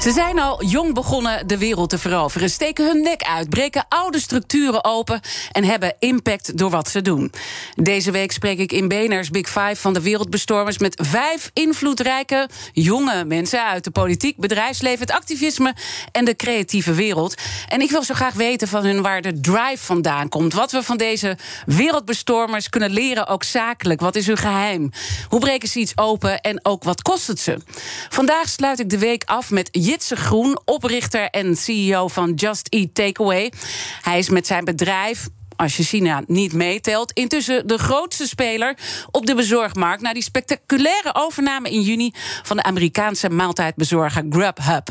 Ze zijn al jong begonnen de wereld te veroveren, steken hun nek uit, breken oude structuren open en hebben impact door wat ze doen. Deze week spreek ik in BNR's Big Five van de wereldbestormers met vijf invloedrijke jonge mensen uit de politiek, bedrijfsleven, het activisme en de creatieve wereld. En ik wil zo graag weten van hun waar de drive vandaan komt. Wat we van deze wereldbestormers kunnen leren, ook zakelijk. Wat is hun geheim? Hoe breken ze iets open en ook wat kost het ze? Vandaag sluit ik de week af met Jitse Groen, oprichter en CEO van Just Eat Takeaway. Hij is met zijn bedrijf als je China niet meetelt. Intussen de grootste speler op de bezorgmarkt... na die spectaculaire overname in juni... van de Amerikaanse maaltijdbezorger Grubhub.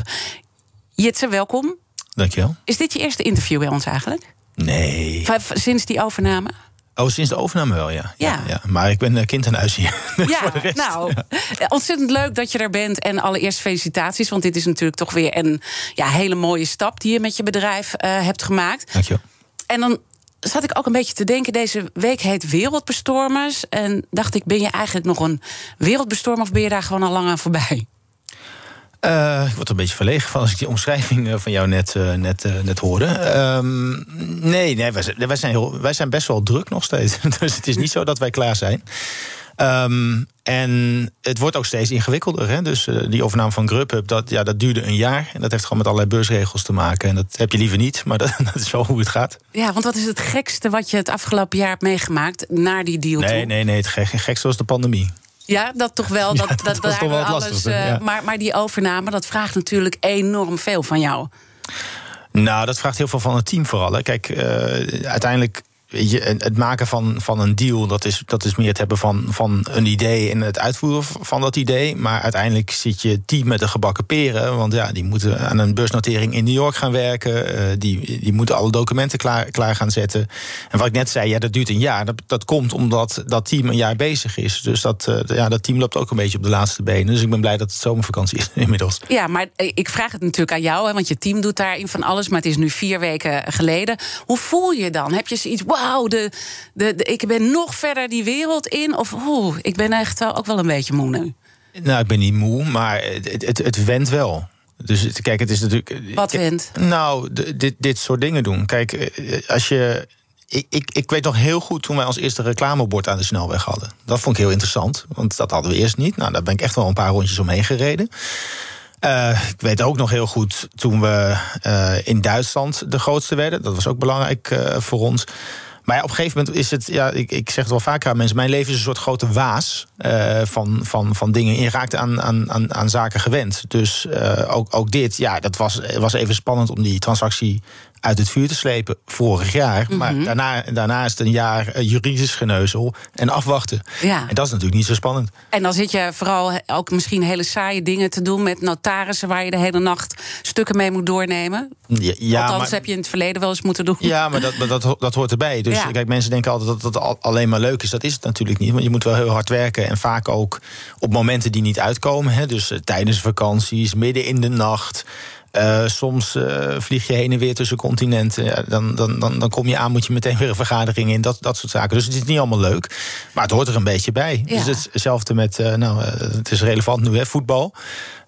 Jitse, welkom. Dankjewel. Is dit je eerste interview bij ons eigenlijk? Nee. Sinds die overname? Oh, sinds de overname wel, ja. Ja. ja, Maar ik ben eh, kind aan huis hier. Ja, nou, ja. ontzettend leuk dat je er bent. En allereerst felicitaties, want dit is natuurlijk toch weer een ja, hele mooie stap die je met je bedrijf eh, hebt gemaakt. Dankjewel. En dan zat ik ook een beetje te denken, deze week heet Wereldbestormers. En dacht ik, ben je eigenlijk nog een wereldbestormer of ben je daar gewoon al lang aan voorbij? Eh, ik word er een beetje verlegen van als ik die omschrijving eh, van jou net, eh, net, net hoorde. Ehm, nee, nee wij, zijn, wij, zijn heel, wij zijn best wel druk nog steeds. dus het is niet zo dat wij klaar zijn. Ehm, en het wordt ook steeds ingewikkelder. Hè? Dus die overname van Grubhub, dat, ja, dat duurde een jaar. En dat heeft gewoon met allerlei beursregels te maken. En dat heb je liever niet, maar dat, dat is wel hoe het gaat. Ja, want wat is het gekste wat je het afgelopen jaar hebt meegemaakt naar die deal toe? Nee, nee, nee. Het gek- gekste was de pandemie. Ja, dat toch wel. Dat, Ja, dat, toch wel alles, eh, ja. maar, maar die overname, dat vraagt natuurlijk enorm veel van jou. Nou, dat vraagt heel veel van het team vooral. hè. Kijk, eh, uiteindelijk. Weet je, het maken van, van een deal, dat is, dat is meer het hebben van, van een idee en het uitvoeren van dat idee. Maar uiteindelijk zit je team met de gebakken peren. Want ja, die moeten aan een beursnotering in New York gaan werken. eh, die, die moeten alle documenten klaar, klaar gaan zetten. En wat ik net zei, ja, dat duurt een jaar. Dat, dat komt omdat dat team een jaar bezig is. Dus dat, eh, ja, dat team loopt ook een beetje op de laatste benen. Dus ik ben blij dat het zomervakantie is inmiddels. Ja, maar eh, ik vraag het natuurlijk aan jou, hè, want je team doet daarin van alles. Maar het is nu vier weken geleden. Hoe voel je dan? Heb je zoiets, wauw, de, de, de- ik ben nog verder die wereld in? Of oeh, ik ben echt wel, ook wel een beetje moe nu. Nou, ik ben niet moe, maar het, het, wel. Dus kijk, het is natuurlijk. Wat went? Nou, dit, dit soort dingen doen. Kijk, eh, als je. Ik, ik, ik weet nog heel goed toen wij ons eerste reclamebord aan de snelweg hadden. Dat vond ik heel interessant, want dat hadden we eerst niet. Nou, daar ben ik echt wel een paar rondjes omheen gereden. Eh, ik weet ook nog heel goed toen we eh, in Duitsland de grootste werden. Dat was ook belangrijk eh, voor ons. Maar op een gegeven moment is het, ja, ik, ik zeg het wel vaker aan mensen, mijn leven is een soort grote waas eh, van, van, van dingen. Je raakt aan, aan, aan, aan zaken gewend. Dus eh, ook, ook dit, ja, dat was, was even spannend om die transactie uit het vuur te slepen vorig jaar. Maar daarna, daarna is het een jaar eh, juridisch geneuzel en afwachten. Ja. En dat is natuurlijk niet zo spannend. En dan zit je vooral ook misschien hele saaie dingen te doen met notarissen waar je de hele nacht stukken mee moet doornemen. Ja, ja, Althans, maar- heb je in het verleden wel eens moeten doen. Ja, maar dat, maar dat, dat hoort erbij. Dus Ja. kijk, mensen denken altijd dat al- alleen maar leuk is. Dat is het natuurlijk niet. Want je moet wel heel hard werken. En vaak ook op momenten die niet uitkomen. Hè, dus eh, tijdens vakanties, midden in de nacht. Eh, soms eh, vlieg je heen en weer tussen continenten. Ja, dan, dan, dan, dan kom je aan, moet je meteen weer een vergadering in. Dat, dat soort zaken. Dus het is niet allemaal leuk. Maar het hoort er een beetje bij. Ja. Dus hetzelfde met, eh, nou, het is relevant nu, hè, voetbal.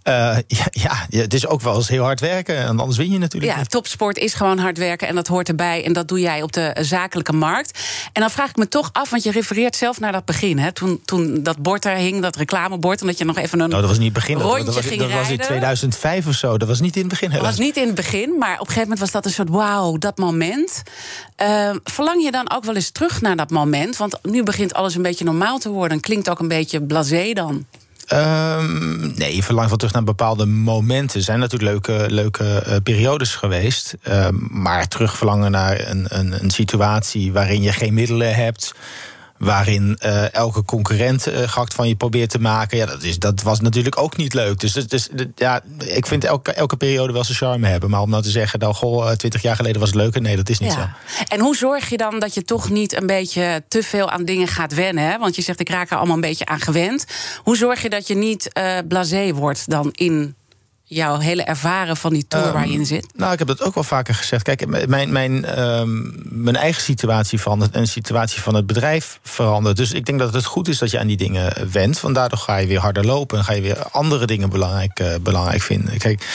Eh, ja, ja, het is ook wel eens heel hard werken. En anders win je natuurlijk Ja, niet. topsport is gewoon hard werken en dat hoort erbij. En dat doe jij op de zakelijke markt. En dan vraag ik me toch af, want je refereert zelf naar dat begin. Hè? Toen, toen dat bord daar hing, dat reclamebord, en dat je nog even een Nou, dat was niet het begin. Dat- rondje dat was, ging dat was in rijden. 2005 of zo. Dat was niet in het begin. Dat was niet in het begin, maar op een gegeven moment was dat een soort wauw, dat moment. Ehm, verlang je dan ook wel eens terug naar dat moment? Want nu begint alles een beetje normaal te worden. Klinkt ook een beetje blasé dan. Ehm, nee, je verlangt wel terug naar bepaalde momenten. Er zijn natuurlijk leuke, leuke eh, periodes geweest. Ehm, maar terug verlangen naar een, een, een situatie waarin je geen middelen hebt. Waarin eh, elke concurrent eh, gehakt van je probeert te maken. Ja, dat, is, dat was natuurlijk ook niet leuk. Dus, dus, ja, ik vind elke, elke periode wel zijn charme hebben. Maar om nou te zeggen, nou, goh, eh, twintig jaar geleden was het leuker. Nee, dat is niet zo. En hoe zorg je dan dat je toch niet een beetje te veel aan dingen gaat wennen? Hè? Want je zegt, ik raak er allemaal een beetje aan gewend. Hoe zorg je dat je niet eh blasé wordt dan in jouw hele ervaren van die tour waar je in zit? Nou, ik heb dat ook wel vaker gezegd. Kijk, mijn, mijn, ehm, mijn eigen situatie verandert en de situatie van het bedrijf verandert. Dus ik denk dat het goed is dat je aan die dingen wendt. Want daardoor ga je weer harder lopen en ga je weer andere dingen belangrijk, uh, belangrijk vinden. Kijk,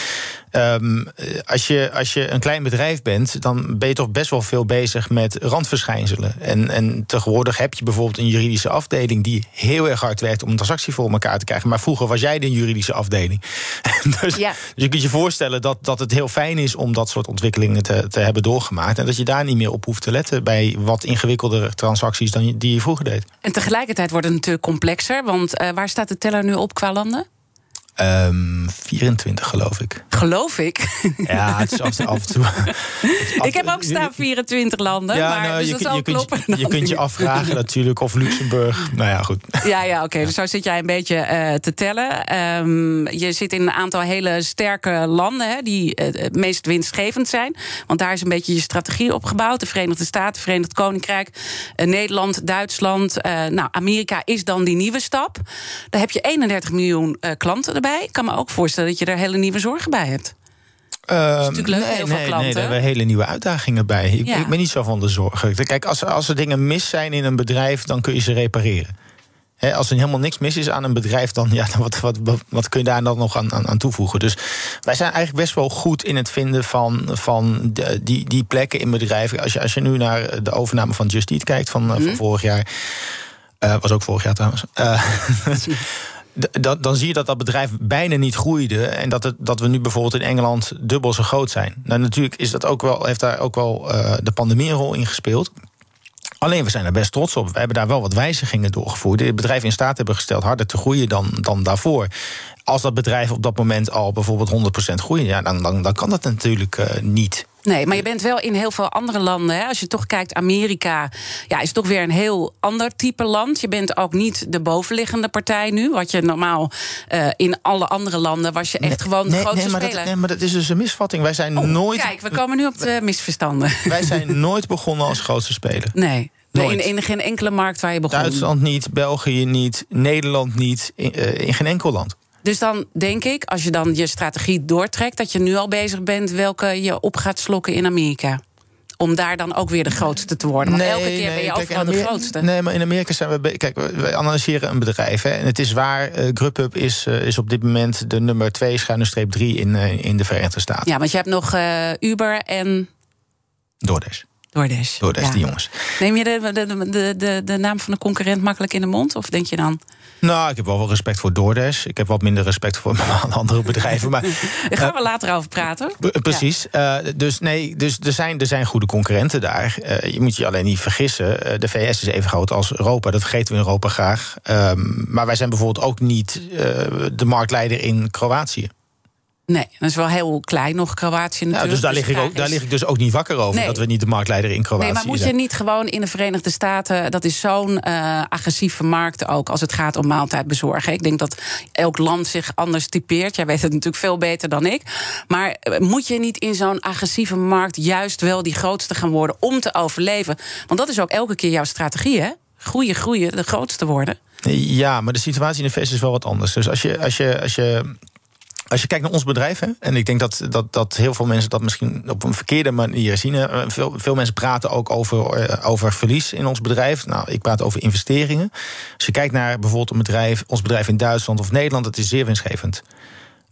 Um, als, je, als je een klein bedrijf bent, dan ben je toch best wel veel bezig met randverschijnselen. En, en tegenwoordig heb je bijvoorbeeld een juridische afdeling die heel erg hard werkt om een transactie voor elkaar te krijgen. Maar vroeger was jij de juridische afdeling. dus, ja. dus je kunt je voorstellen dat, dat het heel fijn is om dat soort ontwikkelingen te, te hebben doorgemaakt. En dat je daar niet meer op hoeft te letten bij wat ingewikkeldere transacties dan die je vroeger deed. En tegelijkertijd wordt het natuurlijk complexer. Want uh, waar staat de teller nu op qua landen? Um, ehm, 24, geloof ik. Geloof ik? Ja, het is af, af en toe. ik heb ook staan 24 landen. Ja, maar, nou, dus je, je, kunt, je, je kunt je afvragen natuurlijk of Luxemburg. Nou ja, goed. Ja, ja oké. Dus zo zit jij een beetje uh, te tellen. Um, je zit in een aantal hele sterke landen hè, die uh, het meest winstgevend zijn. Want daar is een beetje je strategie opgebouwd. De Verenigde Staten, Verenigd Koninkrijk, uh, Nederland, Duitsland. nou, Amerika is dan die nieuwe stap. Daar heb je 31 miljoen klanten erbij. Ik kan me ook voorstellen dat je daar hele nieuwe zorgen bij hebt. Uh, dat is natuurlijk leuk, nee, heel veel klanten. Nee, daar hebben we hele nieuwe uitdagingen bij. Ik, ik, ben niet zo van de zorgen. Kijk, als, als er dingen mis zijn in een bedrijf, dan kun je ze repareren. als er helemaal niks mis is aan een bedrijf, dan, ja, dan wat, wat, wat, kun je daar dan nog aan, aan, aan, toevoegen? Dus wij zijn eigenlijk best wel goed in het vinden van, van die, die plekken in bedrijven. Als je, als je nu naar de overname van Just Eat kijkt van, van mhm. vorig jaar. Uh, was ook vorig jaar trouwens. Uh, dan, dan zie je dat dat bedrijf bijna niet groeide. En dat, het, dat we nu bijvoorbeeld in Engeland dubbel zo groot zijn. Nou, natuurlijk is dat ook wel, heeft daar ook wel uh, de pandemie een rol in gespeeld. Alleen we zijn er best trots op. We hebben daar wel wat wijzigingen doorgevoerd. Het bedrijf in staat hebben gesteld harder te groeien dan, dan daarvoor. Als dat bedrijf op dat moment al bijvoorbeeld 100% groeit, ja, dan, dan, dan kan dat natuurlijk uh, niet. Nee, maar je bent wel in heel veel andere landen. Hè. Als je toch kijkt, Amerika ja, is toch weer een heel ander type land. Je bent ook niet de bovenliggende partij nu. Wat je normaal uh, in alle andere landen was je echt nee, gewoon de nee, grootste nee, maar speler. Dat, nee, maar dat is dus een misvatting. Wij zijn oh, nooit. Kijk, we komen nu op de misverstanden. Wij zijn nooit begonnen als grootste speler. Nee. In, in, geen enkele markt waar je begon. Duitsland niet, België niet, Nederland niet, in, uh, in geen enkel land. Dus dan denk ik, als je dan je strategie doortrekt, dat je nu al bezig bent welke je op gaat slokken in Amerika om daar dan ook weer de grootste te worden. Want elke keer ben je kijk, overal de grootste. Nee, maar in Amerika zijn we... Kijk, wij analyseren een bedrijf. Hè, en het is waar, uh, Grubhub is, uh, is op dit moment de nummer 2, schuine streep 3 in, uh, in de Verenigde Staten. Ja, want je hebt nog Uber en... DoorDash. DoorDash. DoorDash, ja. die jongens. Neem je de, de, de, de, de naam van de concurrent makkelijk in de mond? Of denk je dan... Nou, ik heb wel wel respect voor DoorDash. Ik heb wat minder respect voor andere bedrijven. Maar, Daar gaan we later over praten. Precies. Ja. Uh, dus nee, dus er zijn, er zijn goede concurrenten daar. Uh, je moet je alleen niet vergissen. Uh, de VS is even groot als Europa. Dat vergeten we in Europa graag. Um, maar wij zijn bijvoorbeeld ook niet de marktleider in Kroatië. Nee, dat is wel heel klein nog, Kroatië natuurlijk. Ja, dus daar, lig ik ook, daar lig ik dus ook niet wakker over... dat we niet de marktleider in Kroatië zijn. Nee, maar moet je niet gewoon in de Verenigde Staten... dat is zo'n uh, agressieve markt ook als het gaat om maaltijdbezorgen. Ik denk dat elk land zich anders typeert. Jij weet het natuurlijk veel beter dan ik. Maar eh, moet je niet in zo'n agressieve markt... juist wel die grootste gaan worden om te overleven? Want dat is ook elke keer jouw strategie, hè? Groeien, groeien, de grootste worden. Ja, maar de situatie in de VS is wel wat anders. Dus als je, als je, als je als je kijkt naar ons bedrijf, hè, en ik denk dat, dat, dat heel veel mensen dat misschien op een verkeerde manier zien. Veel, veel mensen praten ook over, eh, over verlies in ons bedrijf. Nou, ik praat over investeringen. Als je kijkt naar bijvoorbeeld een bedrijf, ons bedrijf in Duitsland of Nederland, dat is zeer winstgevend.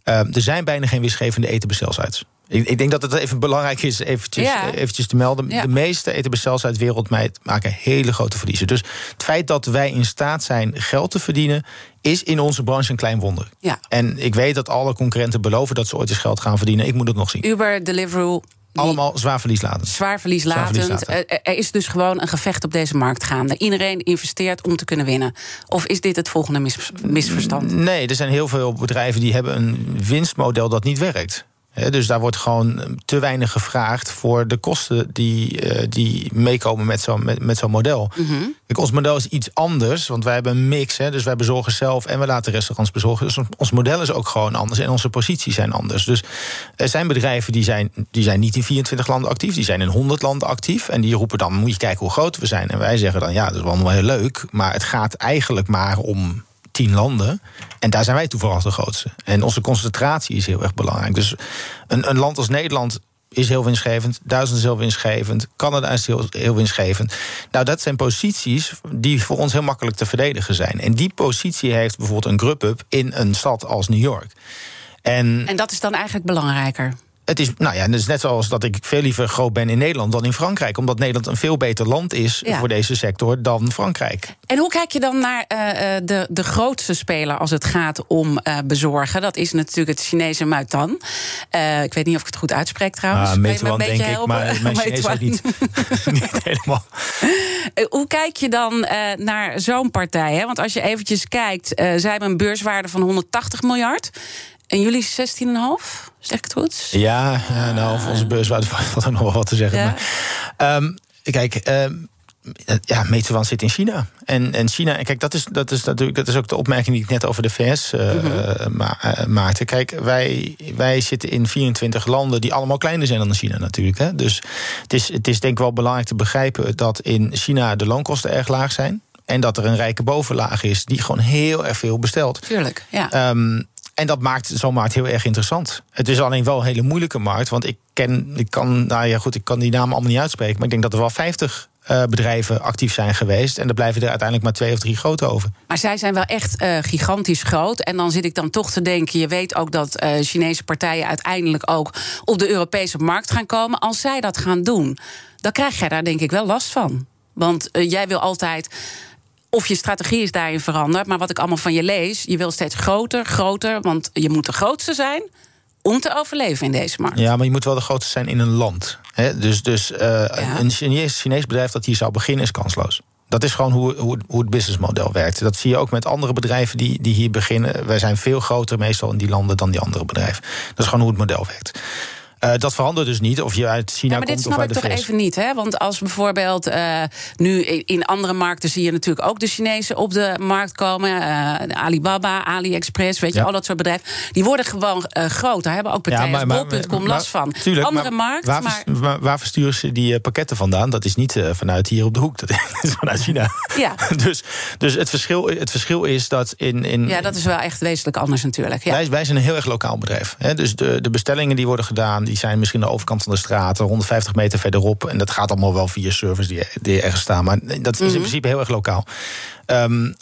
Uh, er zijn bijna geen winstgevende etenbestelsites. Ik, ik, denk dat het even belangrijk is eventjes, eventjes te melden. De meeste etenbestelsites wereldwijd maken hele grote verliezen. Dus het feit dat wij in staat zijn geld te verdienen... is in onze branche een klein wonder. Ja. En ik weet dat alle concurrenten beloven dat ze ooit eens geld gaan verdienen. Ik moet het nog zien. Uber, Deliveroo, allemaal zwaar verlieslatend. Zwaar verlieslatend. Eh, er is dus gewoon een gevecht op deze markt gaande. Iedereen investeert om te kunnen winnen. Of is dit het volgende mis misverstand? Nee, er zijn heel veel bedrijven die hebben een winstmodel dat niet werkt dus daar wordt gewoon te weinig gevraagd voor de kosten die, uh, die meekomen met zo'n met, met zo'n model. Mm Kijk, ons model is iets anders, want wij hebben een mix. Hè, dus wij bezorgen zelf en we laten restaurants bezorgen. Dus ons model is ook gewoon anders en onze posities zijn anders. Dus er zijn bedrijven die zijn, die zijn niet in 24 landen actief, die zijn in 100 landen actief. En die roepen dan: moet je kijken hoe groot we zijn. En wij zeggen dan: ja, dat is wel heel leuk, maar het gaat eigenlijk maar om tien landen. En daar zijn wij toevallig de grootste. En onze concentratie is heel erg belangrijk. Dus een, een land als Nederland is heel winstgevend. Duitsland is heel winstgevend. Canada is heel, heel winstgevend. Nou, dat zijn posities die voor ons heel makkelijk te verdedigen zijn. En die positie heeft bijvoorbeeld een Grub-up in een stad als New York. En, en dat is dan eigenlijk belangrijker? Het is, nou ja, het is net zoals dat ik veel liever groot ben in Nederland dan in Frankrijk. Omdat Nederland een veel beter land is voor deze sector dan Frankrijk. En hoe kijk je dan naar uh, de, de grootste speler als het gaat om uh, bezorgen? Dat is natuurlijk het Chinese Muitan. Uh, ik weet niet of ik het goed uitspreek trouwens. Ah, Meituan, denk ik, maar mijn Chinees is niet, niet helemaal. hoe kijk je dan naar zo'n partij? Hè? Want als je eventjes kijkt, zij hebben een beurswaarde van 180 miljard. En jullie 16,5? Zeg ik het goed? Ja, nou, onze beurswaarde valt er nog wel wat te zeggen. Ja. Maar, um, kijk, um, ja, Meituan zit in China. En, en China, kijk, dat is, dat is natuurlijk dat is ook de opmerking die ik net over de VS uh, mm -hmm. ma uh, maakte. Kijk, wij, wij zitten in 24 landen die allemaal kleiner zijn dan China natuurlijk. Hè. Dus het is, het is denk ik wel belangrijk te begrijpen dat in China de loonkosten erg laag zijn. En dat er een rijke bovenlaag is die gewoon heel erg veel bestelt. Tuurlijk, ja. Um, en dat maakt zo'n markt heel erg interessant. Het is alleen wel een hele moeilijke markt. Want ik ken, ik kan, nou ja, goed, ik kan die namen allemaal niet uitspreken. Maar ik denk dat er wel 50 uh, bedrijven actief zijn geweest. En er blijven er uiteindelijk maar twee of drie grote over. Maar zij zijn wel echt uh, gigantisch groot. En dan zit ik dan toch te denken: je weet ook dat uh, Chinese partijen uiteindelijk ook op de Europese markt gaan komen. Als zij dat gaan doen, dan krijg jij daar denk ik wel last van. Want jij wil altijd of je strategie is daarin veranderd. Maar wat ik allemaal van je lees, je wil steeds groter, groter. Want je moet de grootste zijn om te overleven in deze markt. Ja, maar je moet wel de grootste zijn in een land. He, dus dus uh, ja. een Chinees, Chinees bedrijf dat hier zou beginnen is kansloos. Dat is gewoon hoe, hoe, hoe het businessmodel werkt. Dat zie je ook met andere bedrijven die, die hier beginnen. Wij zijn veel groter meestal in die landen dan die andere bedrijven. Dat is gewoon hoe het model werkt. Uh, dat verandert dus niet of je uit China ja, maar komt of uit de dit snap ik toch even niet, hè? Want als bijvoorbeeld uh, nu in andere markten zie je natuurlijk ook de Chinezen op de markt komen. Uh, Alibaba, AliExpress, weet je, ja. al dat soort bedrijven. Die worden gewoon groot. Daar hebben ook partijen ja, maar, Bol.com last van. Tuurlijk, andere markt, waar, maar... waar versturen ze die pakketten vandaan? Dat is niet vanuit hier op de hoek. Dat is vanuit China. Ja. dus dus het, verschil, het verschil is dat in, in... Ja, dat is wel echt wezenlijk anders natuurlijk. Ja. Wij, wij zijn een heel erg lokaal bedrijf. Hè? Dus de, de bestellingen die worden gedaan... die zijn misschien de overkant van de straat, 150 meter verderop. En dat gaat allemaal wel via servers die, die ergens staan. Maar dat is in Mhm. principe heel erg lokaal. Um,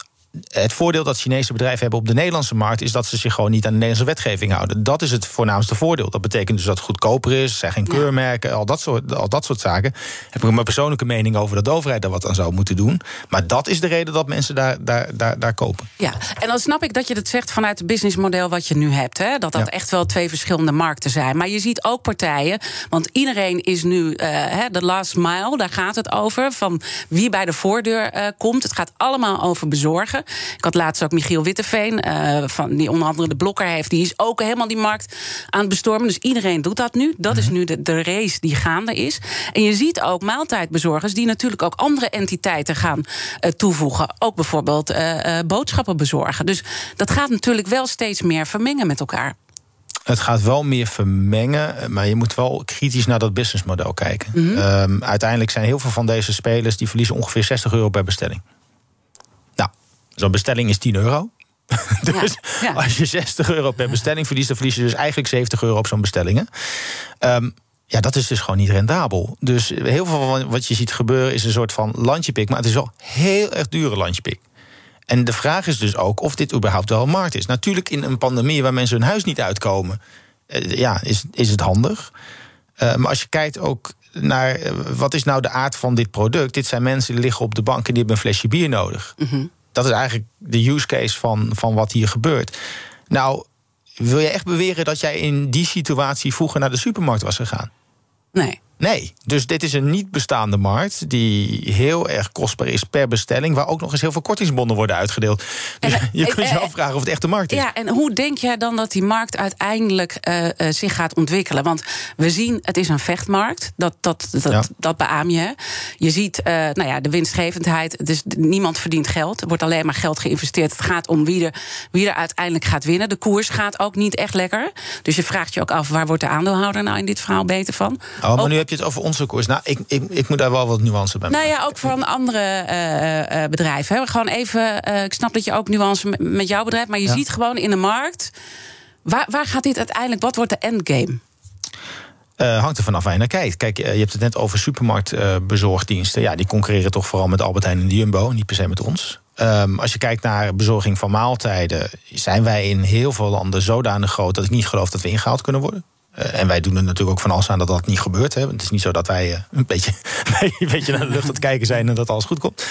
het voordeel dat Chinese bedrijven hebben op de Nederlandse markt is dat ze zich gewoon niet aan de Nederlandse wetgeving houden. Dat is het voornaamste voordeel. Dat betekent dus dat het goedkoper is, zijn geen keurmerken, al, dat soort, al dat soort zaken. Heb ik mijn persoonlijke mening over dat de overheid daar wat aan zou moeten doen. Maar dat is de reden dat mensen daar, daar, daar, daar kopen. Ja, en dan snap ik dat je dat zegt vanuit het businessmodel wat je nu hebt. Hè? Dat dat ja. echt wel twee verschillende markten zijn. Maar je ziet ook partijen, want iedereen is nu uh, de last mile, daar gaat het over. Van wie bij de voordeur uh, komt. Het gaat allemaal over bezorgen. Ik had laatst ook Michiel Witteveen, uh, van, die onder andere de blokker heeft. Die is ook helemaal die markt aan het bestormen. Dus iedereen doet dat nu. Dat is nu de, de race die gaande is. En je ziet ook maaltijdbezorgers die natuurlijk ook andere entiteiten gaan uh, toevoegen. Ook bijvoorbeeld uh, boodschappen bezorgen. Dus dat gaat natuurlijk wel steeds meer vermengen met elkaar. Het gaat wel meer vermengen, maar je moet wel kritisch naar dat businessmodel kijken. Mm -hmm. um, uiteindelijk zijn heel veel van deze spelers die verliezen ongeveer 60 euro per bestelling. Zo'n bestelling is 10 euro. dus ja, ja. als je 60 euro per bestelling verliest, dan verlies je dus eigenlijk 70 euro op zo'n bestellingen. Um, ja, dat is dus gewoon niet rendabel. Dus heel veel van wat je ziet gebeuren is een soort van landjepik, maar het is wel heel erg dure landjepik. En de vraag is dus ook of dit überhaupt wel een markt is. Natuurlijk in een pandemie waar mensen hun huis niet uitkomen, ja, is, is het handig. Uh, maar als je kijkt ook naar uh, wat is nou de aard van dit product. Dit zijn mensen die liggen op de bank en die hebben een flesje bier nodig. Mm -hmm. Dat is eigenlijk de use case van, van wat hier gebeurt. Nou, wil je echt beweren dat jij in die situatie vroeger naar de supermarkt was gegaan? Nee. Nee, dus dit is een niet bestaande markt die heel erg kostbaar is per bestelling, waar ook nog eens heel veel kortingsbonnen worden uitgedeeld. Dus en, je kunt je afvragen of het echt de markt is. Ja, en hoe denk jij dan dat die markt uiteindelijk uh, uh, zich gaat ontwikkelen? Want we zien, het is een vechtmarkt, dat, dat, dat, ja. dat beaam je. Je ziet, uh, nou ja, de winstgevendheid, dus niemand verdient geld, er wordt alleen maar geld geïnvesteerd. Het gaat om wie er, wie er uiteindelijk gaat winnen. De koers gaat ook niet echt lekker. Dus je vraagt je ook af, waar wordt de aandeelhouder nou in dit verhaal beter van? Oh, maar nu heb je het over onze koers? Nou, ik, ik, ik moet daar wel wat nuance bij Nou ja, ook van andere uh, bedrijven. Hè. Gewoon even, ik snap dat je ook nuance met jouw bedrijf... maar je ziet gewoon in de markt... Waar, waar gaat dit uiteindelijk, wat wordt de endgame? Uh, hangt er vanaf waar je naar kijkt. Kijk, je hebt het net over supermarktbezorgdiensten. Uh, ja, die concurreren toch vooral met Albert Heijn en de Jumbo, niet per se met ons. Um, als je kijkt naar bezorging van maaltijden, zijn wij in heel veel landen zodanig groot dat ik niet geloof dat we ingehaald kunnen worden. Uh, en wij doen er natuurlijk ook van alles aan dat dat niet gebeurt. Hè. Het is niet zo dat wij uh, een, beetje, een beetje naar de lucht aan het kijken zijn en dat alles goed komt.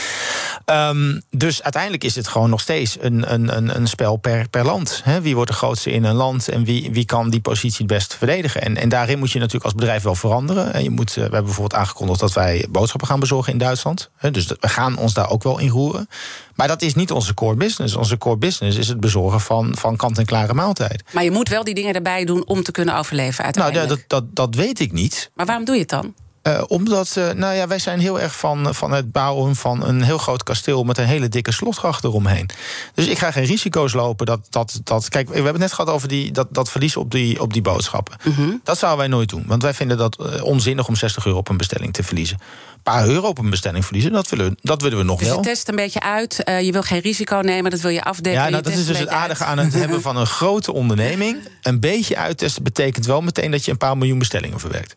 Um, dus uiteindelijk is het gewoon nog steeds een, een, een spel per, per land. Hè. Wie wordt de grootste in een land en wie, wie kan die positie het best verdedigen? En, en daarin moet je natuurlijk als bedrijf wel veranderen. En je moet, uh, we hebben bijvoorbeeld aangekondigd dat wij boodschappen gaan bezorgen in Duitsland. Hè. Dus we gaan ons daar ook wel in roeren. Maar dat is niet onze core business. Onze core business is het bezorgen van, van kant-en-klare maaltijd. Maar je moet wel die dingen erbij doen om te kunnen overleven uiteindelijk. Nou, dat, dat, dat weet ik niet. Maar waarom doe je het dan? Uh, omdat, uh, nou ja, wij zijn heel erg van, van het bouwen van een heel groot kasteel met een hele dikke slotgracht eromheen. Dus ik ga geen risico's lopen dat. dat, dat kijk, we hebben het net gehad over die, dat, dat verlies op die, op die boodschappen. -hmm. Dat zouden wij nooit doen. Want wij vinden dat uh, onzinnig om 60 euro op een bestelling te verliezen. Een paar euro op een bestelling verliezen, dat willen, dat willen we nog dus wel. Je test een beetje uit. je wil geen risico nemen, dat wil je afdekken. Ja, nou, dat is dus het aardige uit. aan het hebben van een grote onderneming. Een beetje uittesten betekent wel meteen dat je een paar miljoen bestellingen verwerkt.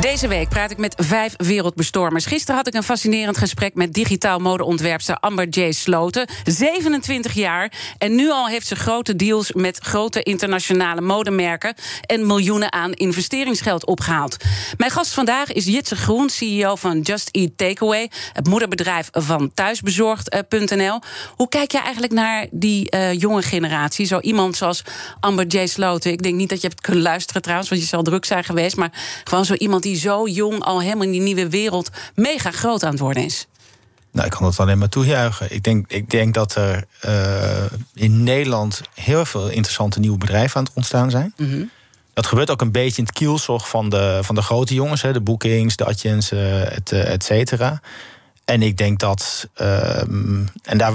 Deze week praat ik met vijf wereldbestormers. Gisteren had ik een fascinerend gesprek met digitaal modeontwerpster Amber J. Sloten. 27 jaar. En nu al heeft ze grote deals met grote internationale modemerken. En miljoenen aan investeringsgeld opgehaald. Mijn gast vandaag is Jitse Groen, CEO van Just Eat Takeaway. Het moederbedrijf van thuisbezorgd.nl. Hoe kijk je eigenlijk naar die uh, jonge generatie? Zo iemand zoals Amber J. Sloten. Ik denk niet dat je hebt kunnen luisteren trouwens, want je zal druk zijn geweest. Maar gewoon zo iemand die zo jong al helemaal in die nieuwe wereld mega groot aan het worden is? Nou, ik kan het alleen maar toejuichen. Ik denk, ik denk dat er uh, in Nederland heel veel interessante nieuwe bedrijven aan het ontstaan zijn. Mm -hmm. Dat gebeurt ook een beetje in het kielzog van de, van de grote jongens, hè, de Bookings, de Adjens, et, et cetera. En ik denk dat, uh, en daar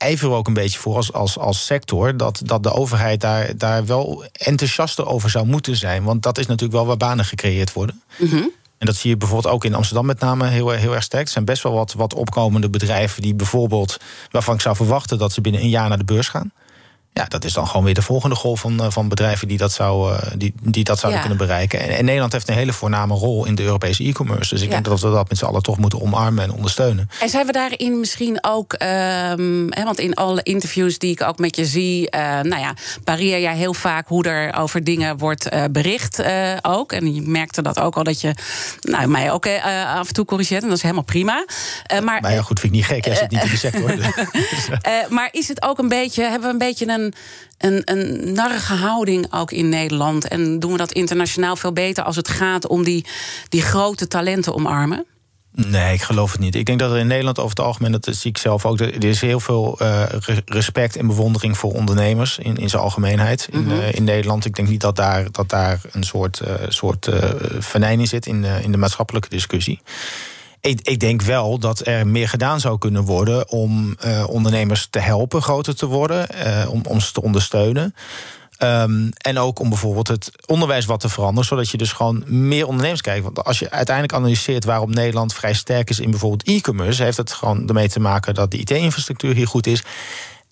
ijveren ook een beetje voor als, als, als sector, dat, dat de overheid daar, daar wel enthousiaster over zou moeten zijn. Want dat is natuurlijk wel waar banen gecreëerd worden. Mm -hmm. En dat zie je bijvoorbeeld ook in Amsterdam met name heel, heel erg sterk. Er zijn best wel wat, wat opkomende bedrijven die bijvoorbeeld, waarvan ik zou verwachten dat ze binnen een jaar naar de beurs gaan. Ja, dat is dan gewoon weer de volgende golf van, van bedrijven die dat, zou, die, die dat zouden ja. kunnen bereiken. En, en, Nederland heeft een hele voorname rol in de Europese e-commerce. Dus ik ja. denk dat we dat met z'n allen toch moeten omarmen en ondersteunen. En zijn we daarin misschien ook, um, he, want in alle interviews die ik ook met je zie, uh, nou ja, pareer jij heel vaak hoe er over dingen wordt uh, bericht uh, ook. En je merkte dat ook al dat je nou, mij ook af en toe corrigeert. En dat is helemaal prima. maar, maar ja, goed, vind ik niet gek. Hij zit niet in de sector. maar is het ook een beetje, hebben we een beetje een een, een narrige houding ook in Nederland? En doen we dat internationaal veel beter als het gaat om die, die grote talenten omarmen? Nee, ik geloof het niet. Ik denk dat er in Nederland over het algemeen, dat zie ik zelf ook, er is heel veel uh, respect en bewondering voor ondernemers in, in zijn algemeenheid in, mm -hmm. uh, in Nederland. Ik denk niet dat daar, dat daar een soort, uh, soort in zit in, in de maatschappelijke discussie. Ik, ik, denk wel dat er meer gedaan zou kunnen worden om uh, ondernemers te helpen groter te worden, uh, om, om ze te ondersteunen. Um, en ook om bijvoorbeeld het onderwijs wat te veranderen, zodat je dus gewoon meer ondernemers kijkt. Want als je uiteindelijk analyseert waarom Nederland vrij sterk is in bijvoorbeeld e-commerce, heeft het gewoon ermee te maken dat de IT-infrastructuur hier goed is.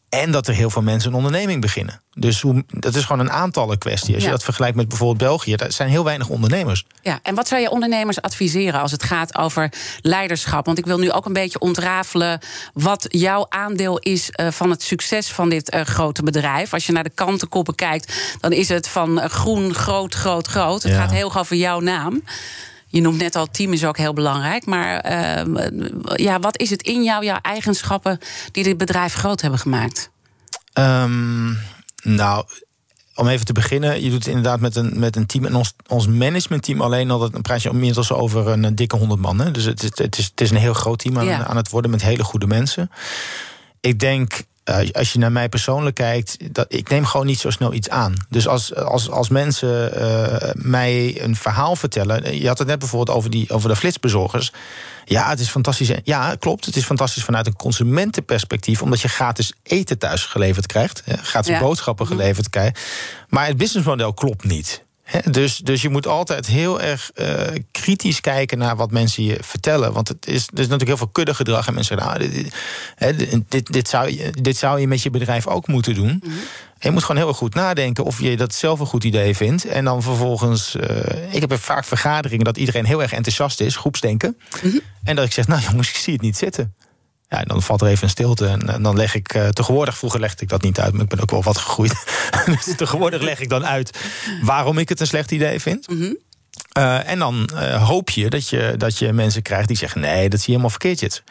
En dat er heel veel mensen een onderneming beginnen. Dus hoe, dat is gewoon een aantallen kwestie. Als ja. je dat vergelijkt met bijvoorbeeld België, daar zijn heel weinig ondernemers. Ja, en wat zou je ondernemers adviseren als het gaat over leiderschap? Want ik wil nu ook een beetje ontrafelen wat jouw aandeel is uh, van het succes van dit uh, grote bedrijf. Als je naar de kantenkoppen kijkt, dan is het van uh, groen, groot, groot, groot. Het ja. gaat heel erg over jouw naam. Je noemt net al, team is ook heel belangrijk. Maar uh, ja, wat is het in jou, jouw eigenschappen, die dit bedrijf groot hebben gemaakt? Um, nou, om even te beginnen, je doet het inderdaad met een, met een team. En ons, ons managementteam alleen al, dan praat je inmiddels over een, dikke honderd man. Hè? Dus het, het, is, het is een heel groot team aan, ja. aan het worden met hele goede mensen. Ik denk eh, als je naar mij persoonlijk kijkt, dat, ik neem gewoon niet zo snel iets aan. Dus als, als, als mensen uh, mij een verhaal vertellen. Je had het net bijvoorbeeld over, die, over de flitsbezorgers. Ja, het is fantastisch. Ja, klopt. Het is fantastisch vanuit een consumentenperspectief. Omdat je gratis eten thuis geleverd krijgt. Gratis ja. boodschappen mhm. geleverd krijgt. Maar het businessmodel klopt niet dus, dus je moet altijd heel erg uh, kritisch kijken naar wat mensen je vertellen. Want het is, er is natuurlijk heel veel kuddegedrag. En mensen zeggen, nou, dit, dit, dit, zou je, dit zou je met je bedrijf ook moeten doen. Mm je moet gewoon heel erg goed nadenken of je dat zelf een goed idee vindt. En dan vervolgens. Uh, ik heb vaak vergaderingen dat iedereen heel erg enthousiast is, groepsdenken. Mm En dat ik zeg, nou jongens, ik zie het niet zitten. Ja, dan valt er even een stilte. En, dan leg ik uh, tegenwoordig, vroeger legde ik dat niet uit, maar ik ben ook wel wat gegroeid. dus tegenwoordig leg ik dan uit waarom ik het een slecht idee vind. Mm en dan uh, hoop je dat, je dat je mensen krijgt die zeggen: nee, dat zie je helemaal verkeerd.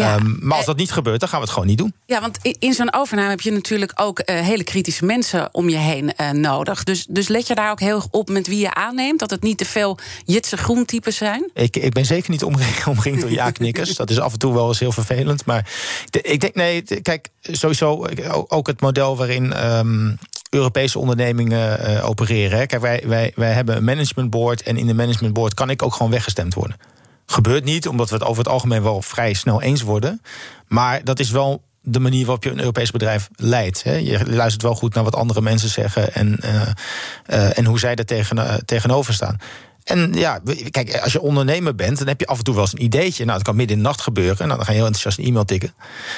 Ja. Um, maar als dat niet gebeurt, dan gaan we het gewoon niet doen. Ja, want in zo'n overname heb je natuurlijk ook uh, hele kritische mensen om je heen uh, nodig. Dus, dus let je daar ook heel op met wie je aanneemt? Dat het niet te veel Jitse groentypes zijn? Ik, ik ben zeker niet omringd door ja-knikkers. dat is af en toe wel eens heel vervelend. Maar ik denk, nee, kijk, sowieso ook het model waarin. Um, Europese ondernemingen uh, opereren. Kijk, wij, wij, wij hebben een managementboard. En in de managementboard kan ik ook gewoon weggestemd worden. Gebeurt niet, omdat we het over het algemeen wel vrij snel eens worden. Maar dat is wel de manier waarop je een Europees bedrijf leidt. Je luistert wel goed naar wat andere mensen zeggen en, uh, uh, en hoe zij er tegen, uh, tegenover staan. En ja, kijk, als je ondernemer bent, dan heb je af en toe wel eens een ideetje. Nou, dat kan midden in de nacht gebeuren. En dan ga je heel enthousiast een e-mail tikken.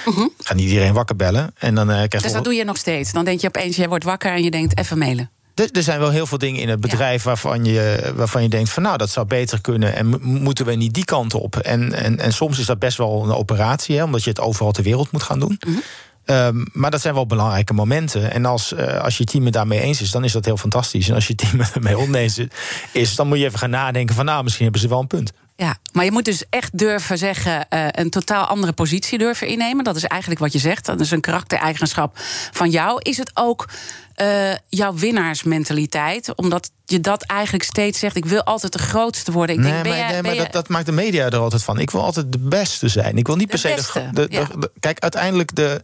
Uh -huh. Ga niet iedereen wakker bellen. En dan, krijg je dus dat doe je nog steeds. Dan denk je opeens, je wordt wakker en je denkt even mailen. Er, zijn wel heel veel dingen in het bedrijf waarvan, je, waarvan je denkt van nou, dat zou beter kunnen. En moeten we niet die kant op? En, en, en soms is dat best wel een operatie, hè, omdat je het overal ter wereld moet gaan doen. Mhm. Ehm, maar dat zijn wel belangrijke momenten. En als, uh, als je team het daarmee eens is, dan is dat heel fantastisch. En als je team het ermee oneens is, dan moet je even gaan nadenken van nou, misschien hebben ze wel een punt. Ja, maar je moet dus echt durven zeggen, uh, een totaal andere positie durven innemen. Dat is eigenlijk wat je zegt. Dat is een karaktereigenschap van jou. Is het ook uh, jouw winnaarsmentaliteit? Omdat je dat eigenlijk steeds zegt: ik wil altijd de grootste worden. Ik nee, denk, maar, nee, maar dat, dat, maakt de media er altijd van. Ik wil altijd de beste zijn. Ik wil niet per se de, de, Kijk, uiteindelijk de.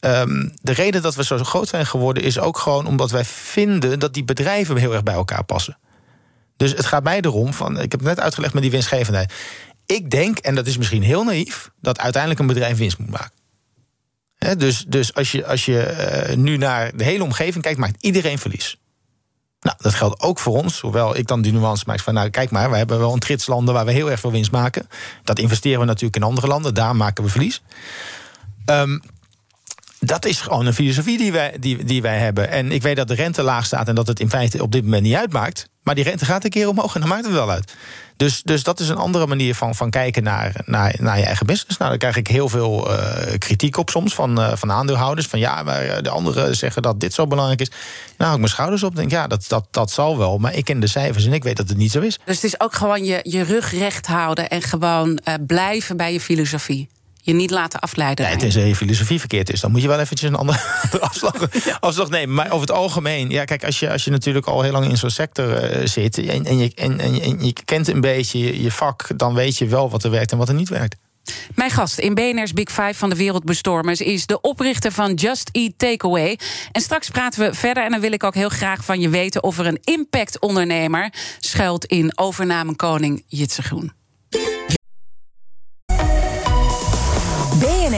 Um, de reden dat we zo groot zijn geworden is ook gewoon omdat wij vinden dat die bedrijven heel erg bij elkaar passen. Dus het gaat mij erom, van, ik heb het net uitgelegd met die winstgevendheid. Ik denk, en dat is misschien heel naïef, dat uiteindelijk een bedrijf winst moet maken. dus, dus als je, als je uh, nu naar de hele omgeving kijkt, maakt iedereen verlies. Nou, dat geldt ook voor ons. Hoewel ik dan die nuance maak van, nou kijk maar, we hebben wel een trits landen waar we heel erg veel winst maken. Dat investeren we natuurlijk in andere landen, daar maken we verlies. Um, dat is gewoon een filosofie die wij, die, die wij hebben. En ik weet dat de rente laag staat en dat het in feite op dit moment niet uitmaakt. Maar die rente gaat een keer omhoog en dan maakt het wel uit. Dus, dus dat is een andere manier van, van kijken naar, naar, naar je eigen business. Nou, daar krijg ik heel veel uh, kritiek op soms van, uh, van aandeelhouders. Van ja, maar eh, de anderen zeggen dat dit zo belangrijk is. Nou, ik mijn schouders op denk ja, dat, dat, dat zal wel. Maar ik ken de cijfers en ik weet dat het niet zo is. Dus het is ook gewoon je, je rug recht houden en gewoon blijven bij je filosofie je niet laten afleiden. Nee, tenzij je filosofie verkeerd is, dan moet je wel eventjes een andere, afslag, afslag nemen. Maar over het algemeen, ja, kijk, als je, als je natuurlijk al heel lang in zo'n sector uh, zit en, en, je, en, en, je kent een beetje je, je vak, dan weet je wel wat er werkt en wat er niet werkt. Mijn gast in BNR's Big Five van de Wereldbestormers is de oprichter van Just Eat Takeaway. En straks praten we verder en dan wil ik ook heel graag van je weten of er een impact-ondernemer schuilt in overnamenkoning Jitse Groen.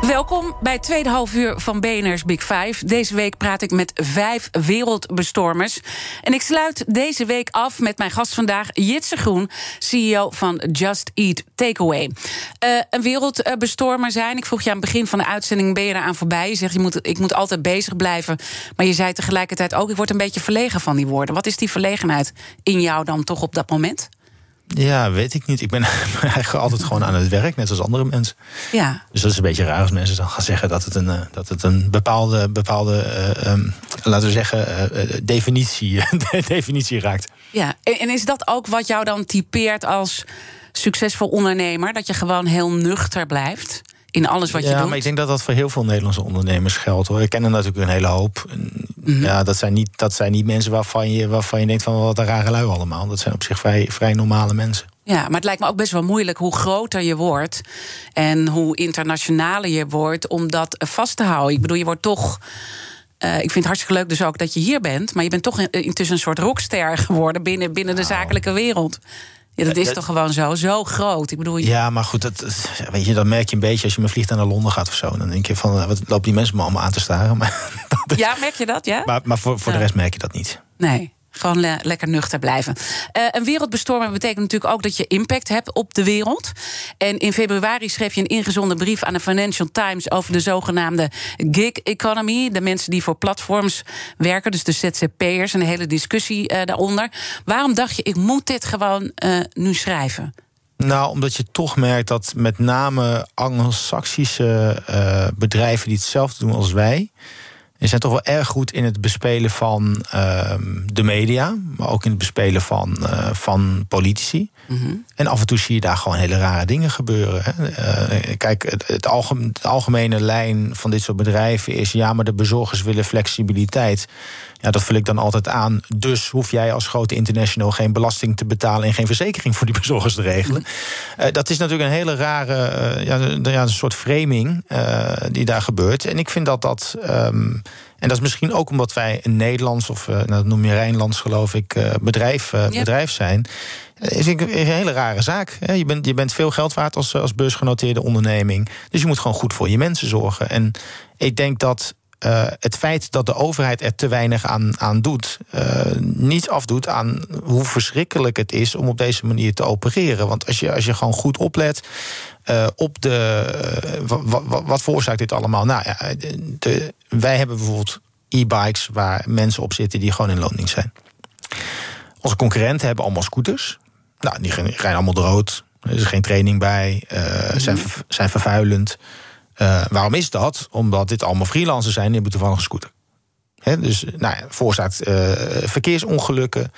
Welkom bij tweede half uur van BNR's Big Five. Deze week praat ik met vijf wereldbestormers. En ik sluit deze week af met mijn gast vandaag, Jitse Groen, CEO van Just Eat Takeaway. Uh, een wereldbestormer zijn. Ik vroeg je aan het begin van de uitzending: ben je eraan voorbij? Je zegt je moet, ik moet altijd bezig blijven. Maar je zei tegelijkertijd ook: ik word een beetje verlegen van die woorden. Wat is die verlegenheid in jou dan toch op dat moment? Ja, weet ik niet. Ik ben eigenlijk altijd gewoon aan het werk, net als andere mensen. Ja. Dus dat is een beetje raar als mensen dan gaan zeggen dat het een, eh, dat het een bepaalde, bepaalde uh, um, laten we zeggen, uh, definitie, definitie raakt. Ja, en is dat ook wat jou dan typeert als succesvol ondernemer? Dat je gewoon heel nuchter blijft? In alles wat je doet. Ja, maar ik denk dat dat voor heel veel Nederlandse ondernemers geldt. Hoor. Ik ken er natuurlijk een hele hoop. Mhm. Ja, dat zijn, niet, dat zijn niet mensen waarvan je, waarvan je denkt van wat een rare lui allemaal. Dat zijn op zich vrij, vrij normale mensen. Ja, maar het lijkt me ook best wel moeilijk hoe groter je wordt en hoe internationaler je wordt om dat vast te houden. Ik bedoel, je wordt toch. Uh, ik vind het hartstikke leuk dus ook dat je hier bent. Maar je bent toch intussen een soort rockster geworden binnen, binnen de nou. zakelijke wereld. Ja, dat is toch gewoon zo, zo groot. Ik bedoel, je... Ja, maar goed, dat, weet je, dat merk je een beetje als je met vliegtuig naar Londen gaat of zo. Dan denk je van, wat lopen die mensen me allemaal aan te staren? Maar, ja, merk je dat, ja? Maar, maar voor, voor de rest merk je dat niet. Nee. Gewoon lekker nuchter blijven. Uh, een wereldbestormer betekent natuurlijk ook dat je impact hebt op de wereld. En in februari schreef je een ingezonden brief aan de Financial Times over de zogenaamde gig economy. De mensen die voor platforms werken, dus de ZZP'ers, een hele discussie uh, daaronder. Waarom dacht je, ik moet dit gewoon uh, nu schrijven? Nou, omdat je toch merkt dat met name Anglo-Saxische bedrijven die hetzelfde doen als wij die zijn toch wel erg goed in het bespelen van ehm, de media, maar ook in het bespelen van, uh, van politici. Mhm. En af en toe zie je daar gewoon hele rare dingen gebeuren. Hè. Uh, kijk, het, het, algemene lijn van dit soort bedrijven is: ja, maar de bezorgers willen flexibiliteit. Ja, dat vul ik dan altijd aan. Dus hoef jij als grote international geen belasting te betalen en geen verzekering voor die bezorgers te regelen. Uh, dat is natuurlijk een hele rare, ja, ja, een soort framing die daar gebeurt. En ik vind dat dat. Um, en dat is misschien ook omdat wij een Nederlands, of nou, dat noem je Rijnlands, geloof ik, bedrijf, bedrijf zijn. Is een, een hele rare zaak. Je bent, je bent veel geld waard als, als beursgenoteerde onderneming. Dus je moet gewoon goed voor je mensen zorgen. En ik denk dat uh, het feit dat de overheid er te weinig aan, aan doet, uh, niet afdoet aan hoe verschrikkelijk het is om op deze manier te opereren. Want als je, als je gewoon goed oplet uh, op de. wat veroorzaakt dit allemaal? Nou ja, de, wij hebben bijvoorbeeld e-bikes waar mensen op zitten die gewoon in loning zijn. Onze concurrenten hebben allemaal scooters. Nou, die rijden allemaal rood. Er is geen training bij, uh, zijn, zijn vervuilend. Uh, waarom is dat? Omdat dit allemaal freelancers zijn die hebben toevallig een scooter. Dus nou veroorzaakt uh, verkeersongelukken.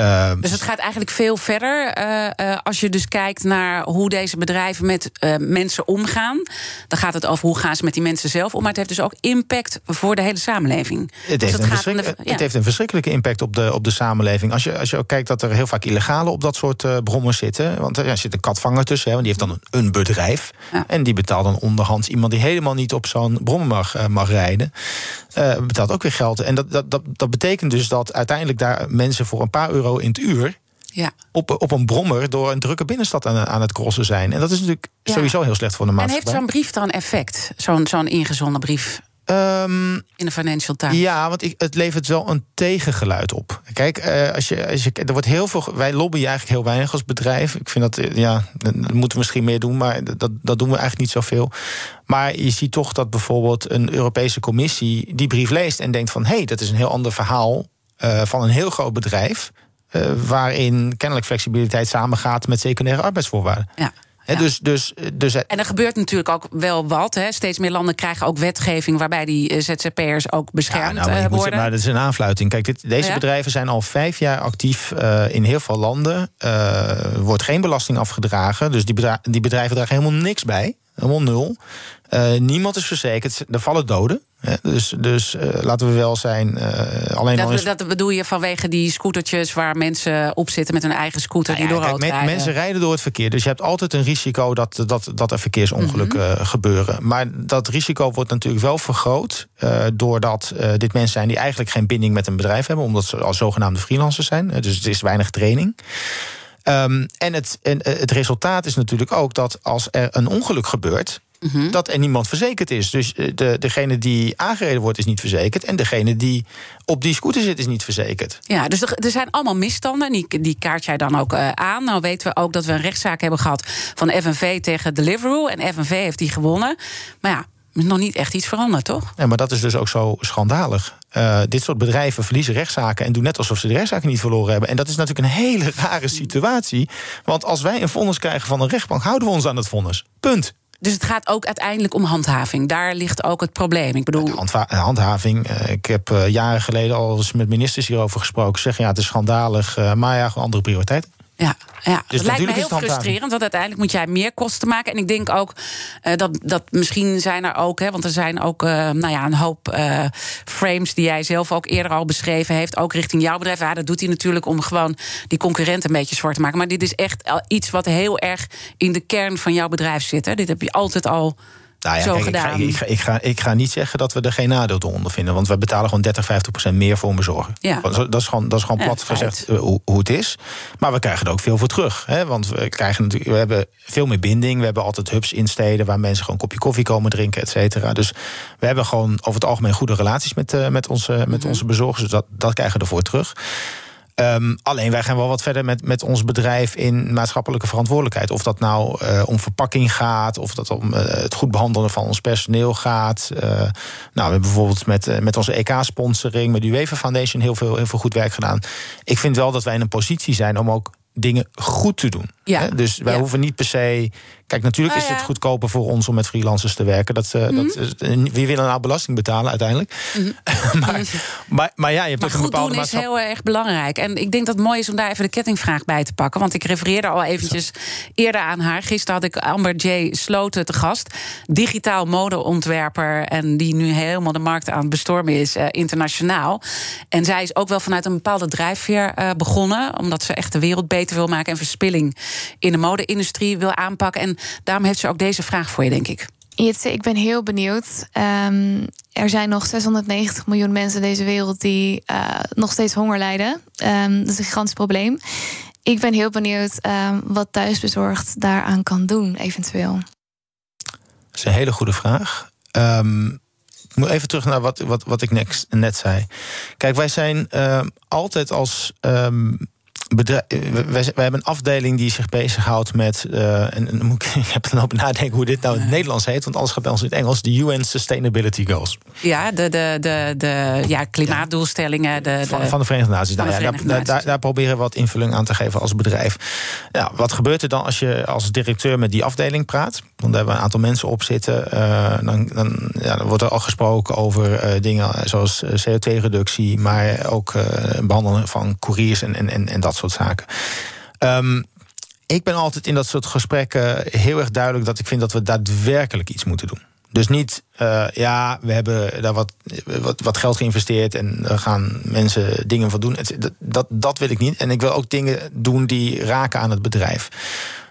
Uh, dus het gaat eigenlijk veel verder. Uh, uh, als je dus kijkt naar hoe deze bedrijven met mensen omgaan. Dan gaat het over hoe gaan ze met die mensen zelf om. Maar het heeft dus ook impact voor de hele samenleving. Het, dus heeft, een de, ja. het heeft een verschrikkelijke impact op de, op de samenleving. Als je, als je ook kijkt dat er heel vaak illegale op dat soort brommers zitten. Want er zit een katvanger tussen, hè, want die heeft dan een, een bedrijf. Ja. En die betaalt dan onderhands iemand die helemaal niet op zo'n brommer mag, mag rijden. betaalt ook weer geld. En dat, dat, dat, dat betekent dus dat uiteindelijk daar mensen voor een paar euro in het uur. Ja. Op, op een brommer door een drukke binnenstad aan, aan het crossen zijn. En dat is natuurlijk sowieso heel slecht voor de maatschappij. En heeft zo'n brief dan effect? Zo'n zo'n ingezonden brief? Um, in de Financial Times. Ja, want ik, het levert wel een tegengeluid op. Kijk, uh, als je, als je, er wordt heel veel. Wij lobbyen eigenlijk heel weinig als bedrijf. Ik vind dat, ja, dat moeten we misschien meer doen, maar dat, dat doen we eigenlijk niet zoveel. Maar je ziet toch dat bijvoorbeeld een Europese commissie die brief leest en denkt van hé, hey, dat is een heel ander verhaal uh, van een heel groot bedrijf. Uh, waarin kennelijk flexibiliteit samengaat met secundaire arbeidsvoorwaarden. Ja. Ja. dus, dus, dus, en er gebeurt natuurlijk ook wel wat. Hè. Steeds meer landen krijgen ook wetgeving waarbij die eh, ZZP'ers ook beschermd ja, nou, worden. maar dat is een aanfluiting. Kijk, dit, deze ja. bedrijven zijn al vijf jaar actief uh, in heel veel landen. Uh, wordt geen belasting afgedragen. Dus die, bedrijven, die bedrijven dragen helemaal niks bij. Helemaal nul. Uh, niemand is verzekerd. Er vallen doden. dus dus uh, laten we wel zijn. Uh, alleen dat, dat bedoel je vanwege die scootertjes waar mensen op zitten met hun eigen scooter die nou ja, door rood rijden. Mensen rijden door het verkeer. Dus je hebt altijd een risico dat, dat, dat er verkeersongelukken mm -hmm. gebeuren. Maar dat risico wordt natuurlijk wel vergroot. doordat dit mensen zijn die eigenlijk geen binding met een bedrijf hebben. Omdat ze als zogenaamde freelancers zijn. dus het is weinig training. Um, en, het, en het resultaat is natuurlijk ook dat als er een ongeluk gebeurt. Mhm. dat er niemand verzekerd is. Dus eh, de, degene die aangereden wordt, is niet verzekerd. En degene die op die scooter zit, is niet verzekerd. Ja, dus er, er zijn allemaal misstanden. Die, die kaart jij dan ook uh, aan. Nou weten we ook dat we een rechtszaak hebben gehad van FNV tegen Deliveroo. En FNV heeft die gewonnen. Maar ja, nog niet echt iets veranderd, toch? Ja, maar dat is dus ook zo schandalig. Uh, dit soort bedrijven verliezen rechtszaken en doen net alsof ze de rechtszaken niet verloren hebben. En dat is natuurlijk een hele rare situatie. Want als wij een vonnis krijgen van een rechtbank, houden we ons aan het vonnis. Punt. Dus het gaat ook uiteindelijk om handhaving. Daar ligt ook het probleem. Ik bedoel... handhaving. Uh, ik heb jaren geleden al eens met ministers hierover gesproken. Zeggen ja, het is schandalig. Maar ja, andere prioriteiten. Ja, ja. Dus dat lijkt me heel frustrerend, want uiteindelijk moet jij meer kosten maken. En ik denk ook uh, dat, dat misschien zijn er ook, hè, want er zijn ook uh, nou ja, een hoop uh, frames die jij zelf ook eerder al beschreven heeft, ook richting jouw bedrijf. Ja, dat doet hij natuurlijk om gewoon die concurrenten een beetje zwart te maken. Maar dit is echt iets wat heel erg in de kern van jouw bedrijf zit. Hè. Dit heb je altijd al nou ja, kijk, ik, ga, ik, ga, ik, ga, ik, ga, niet zeggen dat we er geen nadeel door ondervinden. Want we betalen gewoon 30, 50 procent meer voor een bezorger. Ja. Dat, is gewoon, dat is gewoon plat gezegd uh, hoe, hoe, het is. Maar we krijgen er ook veel voor terug. Hè? Want we, krijgen natuurlijk, we hebben veel meer binding. We hebben altijd hubs in steden waar mensen gewoon een kopje koffie komen drinken, et cetera. Dus we hebben gewoon over het algemeen goede relaties met, uh, met, onze, met mhm. onze bezorgers. Dus dat, dat krijgen we ervoor terug. Um, alleen wij gaan wel wat verder met, met ons bedrijf in maatschappelijke verantwoordelijkheid. Of dat nou uh, om verpakking gaat, of dat om uh, het goed behandelen van ons personeel gaat. Uh, nou, we hebben bijvoorbeeld met, met onze EK-sponsoring, met de UEFA Foundation heel veel, heel veel goed werk gedaan. Ik vind wel dat wij in een positie zijn om ook dingen goed te doen. Ja. Dus wij hoeven niet per se. Kijk, natuurlijk is het goedkoper voor ons om met freelancers te werken. Dat, uh, dat, wie willen nou belasting betalen uiteindelijk? Mhm. maar, maar, maar, ja, je hebt maar een bepaalde doen is heel erg belangrijk. En ik denk dat het mooi is om daar even de kettingvraag bij te pakken. Want ik refereerde al eventjes eerder aan haar. Gisteren had ik Amber J. Sloten te gast. Digitaal modeontwerper. En die nu helemaal de markt aan het bestormen is uh, internationaal. En zij is ook wel vanuit een bepaalde drijfveer uh, begonnen. Omdat ze echt de wereld beter wil maken en verspilling in de mode-industrie wil aanpakken. En daarom heeft ze ook deze vraag voor je, denk ik. Jitse, ik ben heel benieuwd. Um, er zijn nog 690 miljoen mensen in deze wereld die uh, nog steeds honger lijden. Um, dat is een gigantisch probleem. Ik ben heel benieuwd um, wat thuisbezorgd daaraan kan doen, eventueel. Dat is een hele goede vraag. ik moet even terug naar wat, wat, wat ik net, net zei. Kijk, wij zijn altijd als bedrijf, wij, hebben een afdeling die zich bezighoudt met. Uh, en, en moet ik, heb dan ook nadenken hoe dit nou in het Nederlands heet, want alles gaat bij ons in het Engels. De UN Sustainability Goals. Ja, de, de, de, de ja, klimaatdoelstellingen. De, de, van, van, de Verenigde Naties. Nou, ja, daar, daar, daar, proberen we wat invulling aan te geven als bedrijf. Ja, wat gebeurt er dan als je als directeur met die afdeling praat? Want daar hebben we een aantal mensen op zitten. Uh, dan, dan, ja, dan wordt er al gesproken over uh, dingen zoals CO2-reductie, maar ook behandelen van couriers en, en, en dat soort zaken. Um, ik ben altijd in dat soort gesprekken heel erg duidelijk dat ik vind dat we daadwerkelijk iets moeten doen. Dus niet, uh, ja, we hebben daar wat, wat, wat, geld geïnvesteerd en we gaan mensen dingen van doen. Dat, dat, dat wil ik niet. En ik wil ook dingen doen die raken aan het bedrijf.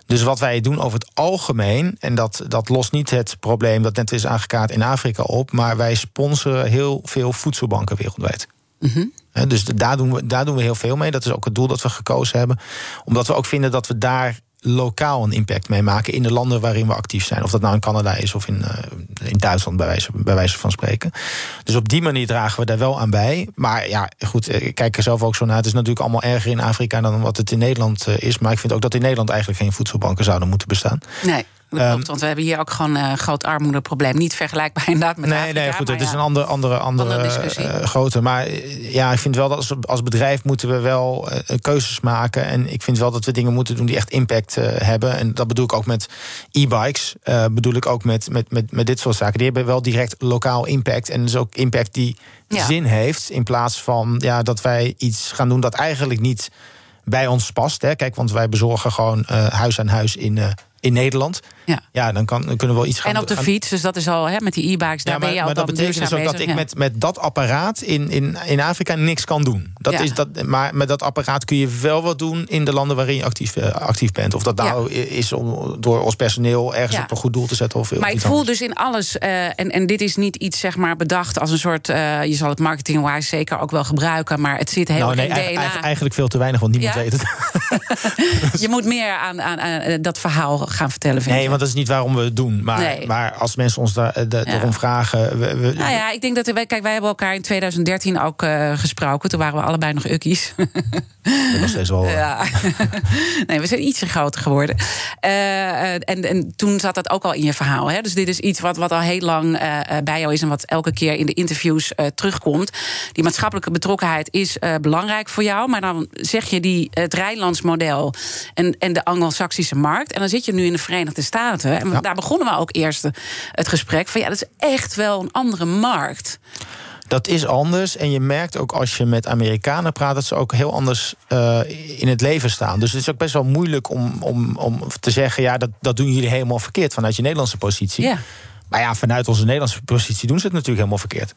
Dus wat wij doen over het algemeen, en dat, dat lost niet het probleem dat net is aangekaart in Afrika op, maar wij sponsoren heel veel voedselbanken wereldwijd. Mm dus daar doen, we, daar doen we heel veel mee. Dat is ook het doel dat we gekozen hebben. Omdat we ook vinden dat we daar lokaal een impact mee maken in de landen waarin we actief zijn. Of dat nou in Canada is of in, uh, in Duitsland, bij wijze, bij wijze van spreken. Dus op die manier dragen we daar wel aan bij. Maar ja, goed, eh, ik kijk er zelf ook zo naar. Het is natuurlijk allemaal erger in Afrika dan wat het in Nederland eh, is. Maar ik vind ook dat in Nederland eigenlijk geen voedselbanken zouden moeten bestaan. Nee. Um, want we hebben hier ook gewoon een uh, groot armoedeprobleem. Niet vergelijkbaar inderdaad met Nee, nee, goed, het is een andere, andere, andere, andere uh, grote. Maar eh, ja, ik vind wel dat als, als bedrijf moeten we wel uh, keuzes maken. En ik vind wel dat we dingen moeten doen die echt impact hebben. En dat bedoel ik ook met e-bikes. bedoel ik ook met, met, met, met dit soort zaken. Die hebben wel direct lokaal impact. En dus ook impact die zin heeft. In plaats van ja, dat wij iets gaan doen dat eigenlijk niet bij ons past. Hè. Kijk, want wij bezorgen gewoon huis aan huis in in Nederland. Ja, ja dan, kan, dan kunnen we wel iets gaan En op de fiets, dus dat is al hè, met die e-bikes, daar ja, maar, ben je al Maar dat betekent dus ook dat ik met, met dat apparaat in, in, in Afrika niks kan doen. Dat is dat, maar met dat apparaat kun je wel wat doen in de landen waarin je actief, uh, actief bent. Of dat nou is om door ons personeel ergens op een goed doel te zetten. Of, maar ik voel dus in alles, uh, en, en dit is niet iets zeg maar bedacht als een soort, uh, je zal het marketingwise zeker ook wel gebruiken, maar het zit heel nou, nee, in DNA. Eigenlijk veel te weinig, want niemand weet het. je moet meer aan, aan, aan dat verhaal gaan vertellen. Vind nee, want dat is niet waarom we het doen. Maar, maar als mensen ons daar, eh, de, ja. vragen. We, we, nou ja, ik denk dat wij, kijk, wij hebben elkaar in 2013 ook uh, gesproken. Toen waren we allebei nog ukkies. nog steeds wel. Ja. nee, we zijn ietsje groter geworden. Uh, en, en toen zat dat ook al in je verhaal. Hè? Dus dit is iets wat, wat al heel lang uh, bij jou is en wat elke keer in de interviews terugkomt. Die maatschappelijke betrokkenheid is belangrijk voor jou. Maar dan zeg je die, het Rijnlands model en, en de Anglo-Saxische markt. En dan zit je nu in de Verenigde Staten. En daar begonnen we ook eerst het gesprek van ja, dat is echt wel een andere markt. Dat is anders. En je merkt ook als je met Amerikanen praat, dat ze ook heel anders uh, in het leven staan. Dus het is ook best wel moeilijk om, om, om te zeggen: ja, dat, dat doen jullie helemaal verkeerd vanuit je Nederlandse positie. Ja. Maar ja, vanuit onze Nederlandse positie doen ze het natuurlijk helemaal verkeerd.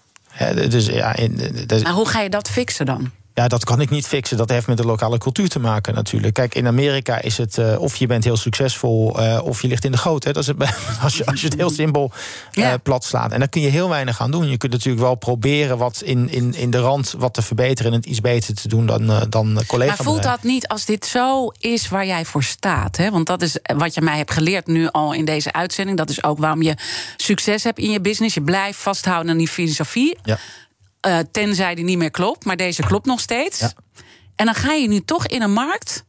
dus, ja, in, dus... Maar hoe ga je dat fixen dan? Ja, dat kan ik niet fixen. Dat heeft met de lokale cultuur te maken natuurlijk. Kijk, in Amerika is het uh, of je bent heel succesvol uh, of je ligt in de goot. Hè. Dat is het, als, je, als je het heel simpel uh, ja. plat slaat. En daar kun je heel weinig aan doen. Je kunt natuurlijk wel proberen wat in, in, in de rand wat te verbeteren en het iets beter te doen dan, dan collega's. Maar voelt dat niet als dit zo is waar jij voor staat? Hè? Want dat is wat je mij hebt geleerd nu al in deze uitzending. Dat is ook waarom je succes hebt in je business. Je blijft vasthouden aan die filosofie. Ja. Uh, tenzij die niet meer klopt, maar deze klopt nog steeds. Ja. En dan ga je nu toch in een markt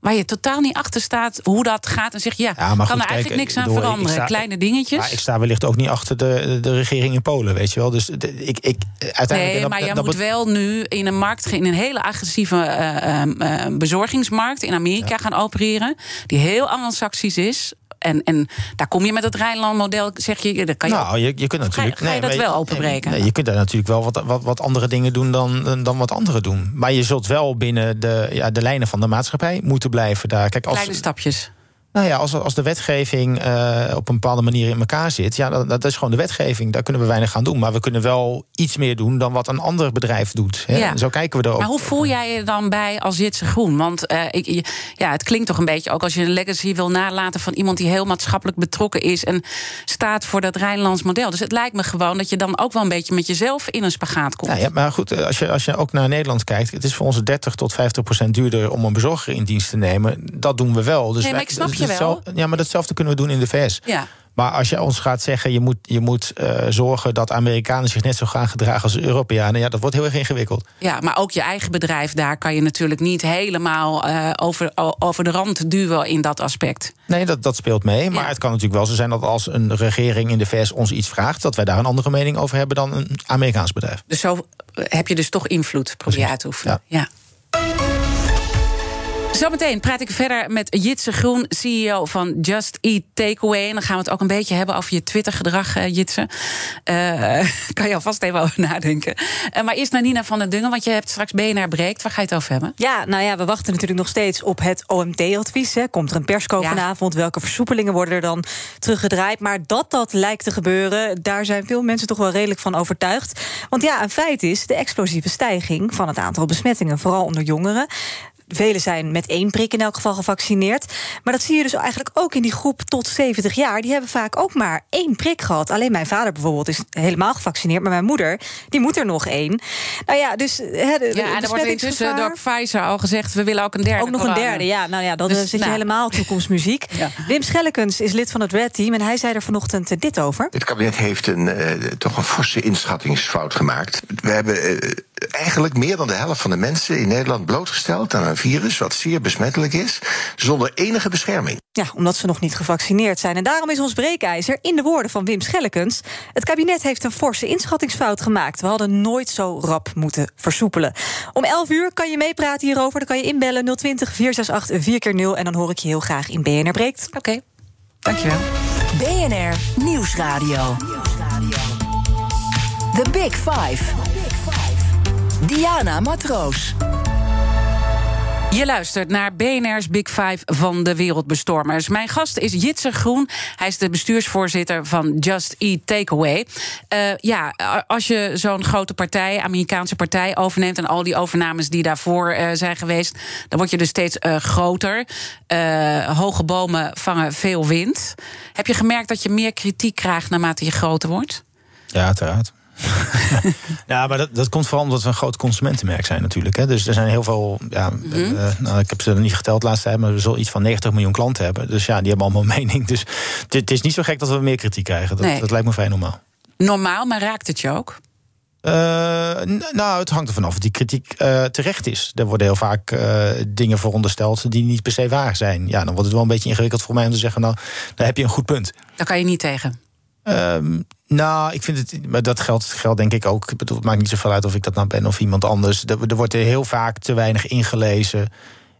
waar je totaal niet achter staat hoe dat gaat. En zeg je, ja, ja kan goed, er eigenlijk kijk, niks aan door, veranderen. Sta, Kleine dingetjes. Maar ik sta wellicht ook niet achter de, de regering in Polen, weet je wel. Dus de, ik, ik, uiteindelijk... Nee, maar je moet wel nu in een markt, in een hele agressieve uh, uh, bezorgingsmarkt in Amerika ja. gaan opereren. Die heel anglo-saxisch is. En, en daar kom je met het Rijnland-model, zeg je, dat kan je. Nou, je, je kunt natuurlijk. Ga je nee, dat wel openbreken? Nee, je kunt daar natuurlijk wel wat, wat, wat andere dingen doen dan, dan wat anderen doen. Maar je zult wel binnen de, ja, de lijnen van de maatschappij moeten blijven daar. Kijk, als, Kleine stapjes. Nou ja, als, als de wetgeving uh, op een bepaalde manier in elkaar zit, ja, dat, dat, is gewoon de wetgeving. Daar kunnen we weinig aan doen. Maar we kunnen wel iets meer doen dan wat een ander bedrijf doet. Hè? Ja. Zo kijken we erop. Maar hoe voel jij je dan bij als Jitse Groen? Want uh, ik, ja, het klinkt toch een beetje ook als je een legacy wil nalaten van iemand die heel maatschappelijk betrokken is en staat voor dat Rijnlands model. Dus het lijkt me gewoon dat je dan ook wel een beetje met jezelf in een spagaat komt. Nou ja, maar goed, als je, als je ook naar Nederland kijkt, het is voor ons 30 tot 50 procent duurder om een bezorger in dienst te nemen. Dat doen we wel. Dus nee, maar ik snap je wel. Ja, maar datzelfde kunnen we doen in de VS. Ja. Maar als je ons gaat zeggen, je moet, je moet uh, zorgen dat Amerikanen zich net zo gaan gedragen als Europeanen, ja, dat wordt heel erg ingewikkeld. Ja, maar ook je eigen bedrijf, daar kan je natuurlijk niet helemaal uh, over, over de rand duwen in dat aspect. Nee, dat, dat speelt mee. Maar ja. het kan natuurlijk wel zo zijn dat als een regering in de VS ons iets vraagt, dat wij daar een andere mening over hebben dan een Amerikaans bedrijf. Dus zo heb je dus toch invloed, probeer je uit te oefenen. ja. ja. Zometeen praat ik verder met Jitse Groen, CEO van Just Eat Takeaway. En dan gaan we het ook een beetje hebben over je Twitter-gedrag, uh, Jitse. Uh, kan je alvast even over nadenken. Uh, maar eerst naar Nina van der Dungen, want je hebt straks BNR breekt. Waar ga je het over hebben? Ja, nou ja, we wachten natuurlijk nog steeds op het OMT-advies. Komt er een persco ja. vanavond? Welke versoepelingen worden er dan teruggedraaid? Maar dat dat lijkt te gebeuren, daar zijn veel mensen toch wel redelijk van overtuigd. Want ja, een feit is de explosieve stijging van het aantal besmettingen, vooral onder jongeren. Velen zijn met één prik in elk geval gevaccineerd. Maar dat zie je dus eigenlijk ook in die groep tot 70 jaar. Die hebben vaak ook maar één prik gehad. Alleen mijn vader bijvoorbeeld is helemaal gevaccineerd. Maar mijn moeder, die moet er nog één. Nou ja, dus... He, de, ja, en er wordt intussen door Pfizer al gezegd... we willen ook een derde Ook nog corona. een derde, ja. Nou ja, dan dus, zit nou. je helemaal toekomstmuziek. ja. Wim Schellekens is lid van het Red Team... en hij zei er vanochtend dit over. Het kabinet heeft een, uh, toch een forse inschattingsfout gemaakt. We hebben... Uh, eigenlijk meer dan de helft van de mensen in Nederland blootgesteld aan een virus wat zeer besmettelijk is, zonder enige bescherming. Ja, omdat ze nog niet gevaccineerd zijn. En daarom is ons breekijzer in de woorden van Wim Schellekens: het kabinet heeft een forse inschattingsfout gemaakt. We hadden nooit zo rap moeten versoepelen. Om 11 uur kan je meepraten hierover. Dan kan je inbellen 020 468 4 keer 0 en dan hoor ik je heel graag in BNR breekt. Oké, okay. dankjewel. BNR Nieuwsradio. The Big Five. Diana Matroos. Je luistert naar BNR's Big Five van de Wereldbestormers. Mijn gast is Jitse Groen. Hij is de bestuursvoorzitter van Just Eat Takeaway. Uh, ja, als je zo'n grote partij, Amerikaanse partij, overneemt... en al die overnames die daarvoor uh, zijn geweest... dan word je dus steeds uh, groter. hoge bomen vangen veel wind. Heb je gemerkt dat je meer kritiek krijgt naarmate je groter wordt? Ja, uiteraard. ja, maar dat, dat komt vooral omdat we een groot consumentenmerk zijn natuurlijk. Hè. Dus er zijn heel veel, ja, mm -hmm. uh, nou, ik heb ze niet geteld laatst tijd, maar we zullen iets van 90 miljoen klanten hebben. Dus ja, die hebben allemaal een mening. Dus het is niet zo gek dat we meer kritiek krijgen. Dat, nee. dat lijkt me vrij normaal. Normaal, maar raakt het je ook? Uh, nou, het hangt er vanaf of die kritiek uh, terecht is. Er worden heel vaak uh, dingen verondersteld die niet per se waar zijn. Ja, dan wordt het wel een beetje ingewikkeld voor mij om te zeggen: Nou, daar heb je een goed punt. Daar kan je niet tegen. Um, nou, ik vind het. Maar dat geldt, geldt denk ik ook. Ik bedoel, het maakt niet zoveel uit of ik dat nou ben of iemand anders. Er, er wordt heel vaak te weinig ingelezen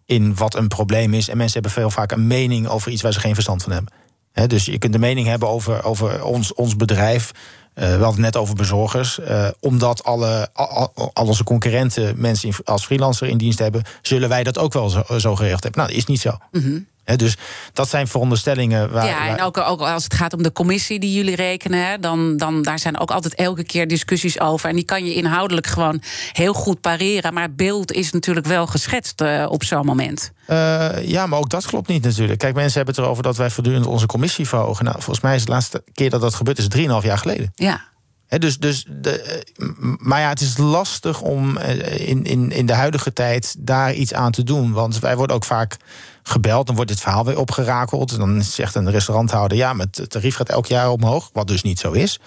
in wat een probleem is. En mensen hebben veel vaak een mening over iets waar ze geen verstand van hebben. He, dus je kunt de mening hebben over, over ons, ons bedrijf. we hadden het net over bezorgers. omdat alle, al, al, onze concurrenten mensen als freelancer in dienst hebben, zullen wij dat ook wel zo, zo geregeld hebben. Nou, dat is niet zo. Mm dus dat zijn veronderstellingen. Waar, ja, en ook, ook, als het gaat om de commissie die jullie rekenen, dan, dan daar zijn ook altijd elke keer discussies over. En die kan je inhoudelijk gewoon heel goed pareren. Maar het beeld is natuurlijk wel geschetst uh, op zo'n moment. Uh, ja, maar ook dat klopt niet natuurlijk. Kijk, mensen hebben het erover dat wij voortdurend onze commissie verhogen. Nou, volgens mij is de laatste keer dat dat gebeurd is 3,5 jaar geleden. Ja. Dus, dus de, eh, maar ja, het is lastig om in, in, in de huidige tijd daar iets aan te doen. Want wij worden ook vaak gebeld. Dan wordt dit verhaal weer opgerakeld. En dan zegt een restauranthouder: ja, maar het tarief gaat elk jaar omhoog. Wat dus niet zo is.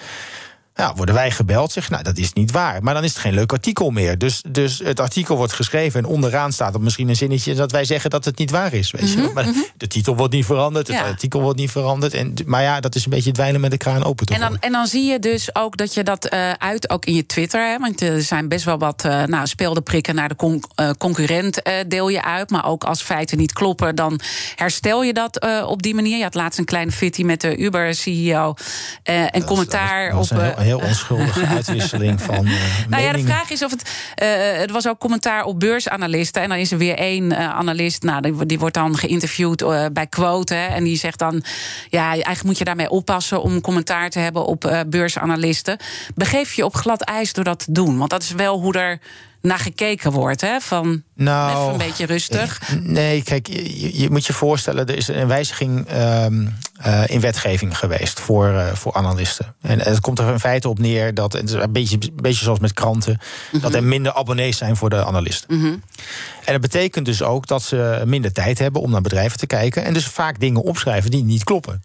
Ja, worden wij gebeld, zeg nou, dat is niet waar. Maar dan is het geen leuk artikel meer. Dus, dus het artikel wordt geschreven en onderaan staat er misschien een zinnetje dat wij zeggen dat het niet waar is. Weet je? Mhm, maar mhm. de titel wordt niet veranderd, het artikel wordt niet veranderd. En, maar ja, dat is een beetje dweilen met de kraan open. En dan, en dan zie je dus ook dat je dat uh, uit, ook in je Twitter. Hè, want er zijn best wel wat uh, nou, speelde prikken naar de con uh, concurrent deel je uit. Maar ook als feiten niet kloppen, dan herstel je dat op die manier. Je had laatst een kleine fitty met de Uber-CEO. en commentaar op heel onschuldige uitwisseling van. Uh, nou ja, de vraag is of het. Uh, het was ook commentaar op beursanalisten. En dan is er weer één uh, analist. Nou, die, die, wordt dan geïnterviewd bij Quote. Hè, en die zegt dan. Ja, eigenlijk moet je daarmee oppassen om commentaar te hebben op beursanalisten. Begeef je op glad ijs door dat te doen. Want dat is wel hoe er naar gekeken wordt. Hè? Van nou, even een beetje rustig. Nee, kijk, je, je moet je voorstellen, er is een wijziging ehm, eh, in wetgeving geweest voor, uh, voor analisten. En het komt er in feite op neer dat, het is een beetje, een beetje zoals met kranten, dat er minder abonnees zijn voor de analisten. Mhm. En dat betekent dus ook dat ze minder tijd hebben om naar bedrijven te kijken en dus vaak dingen opschrijven die niet kloppen.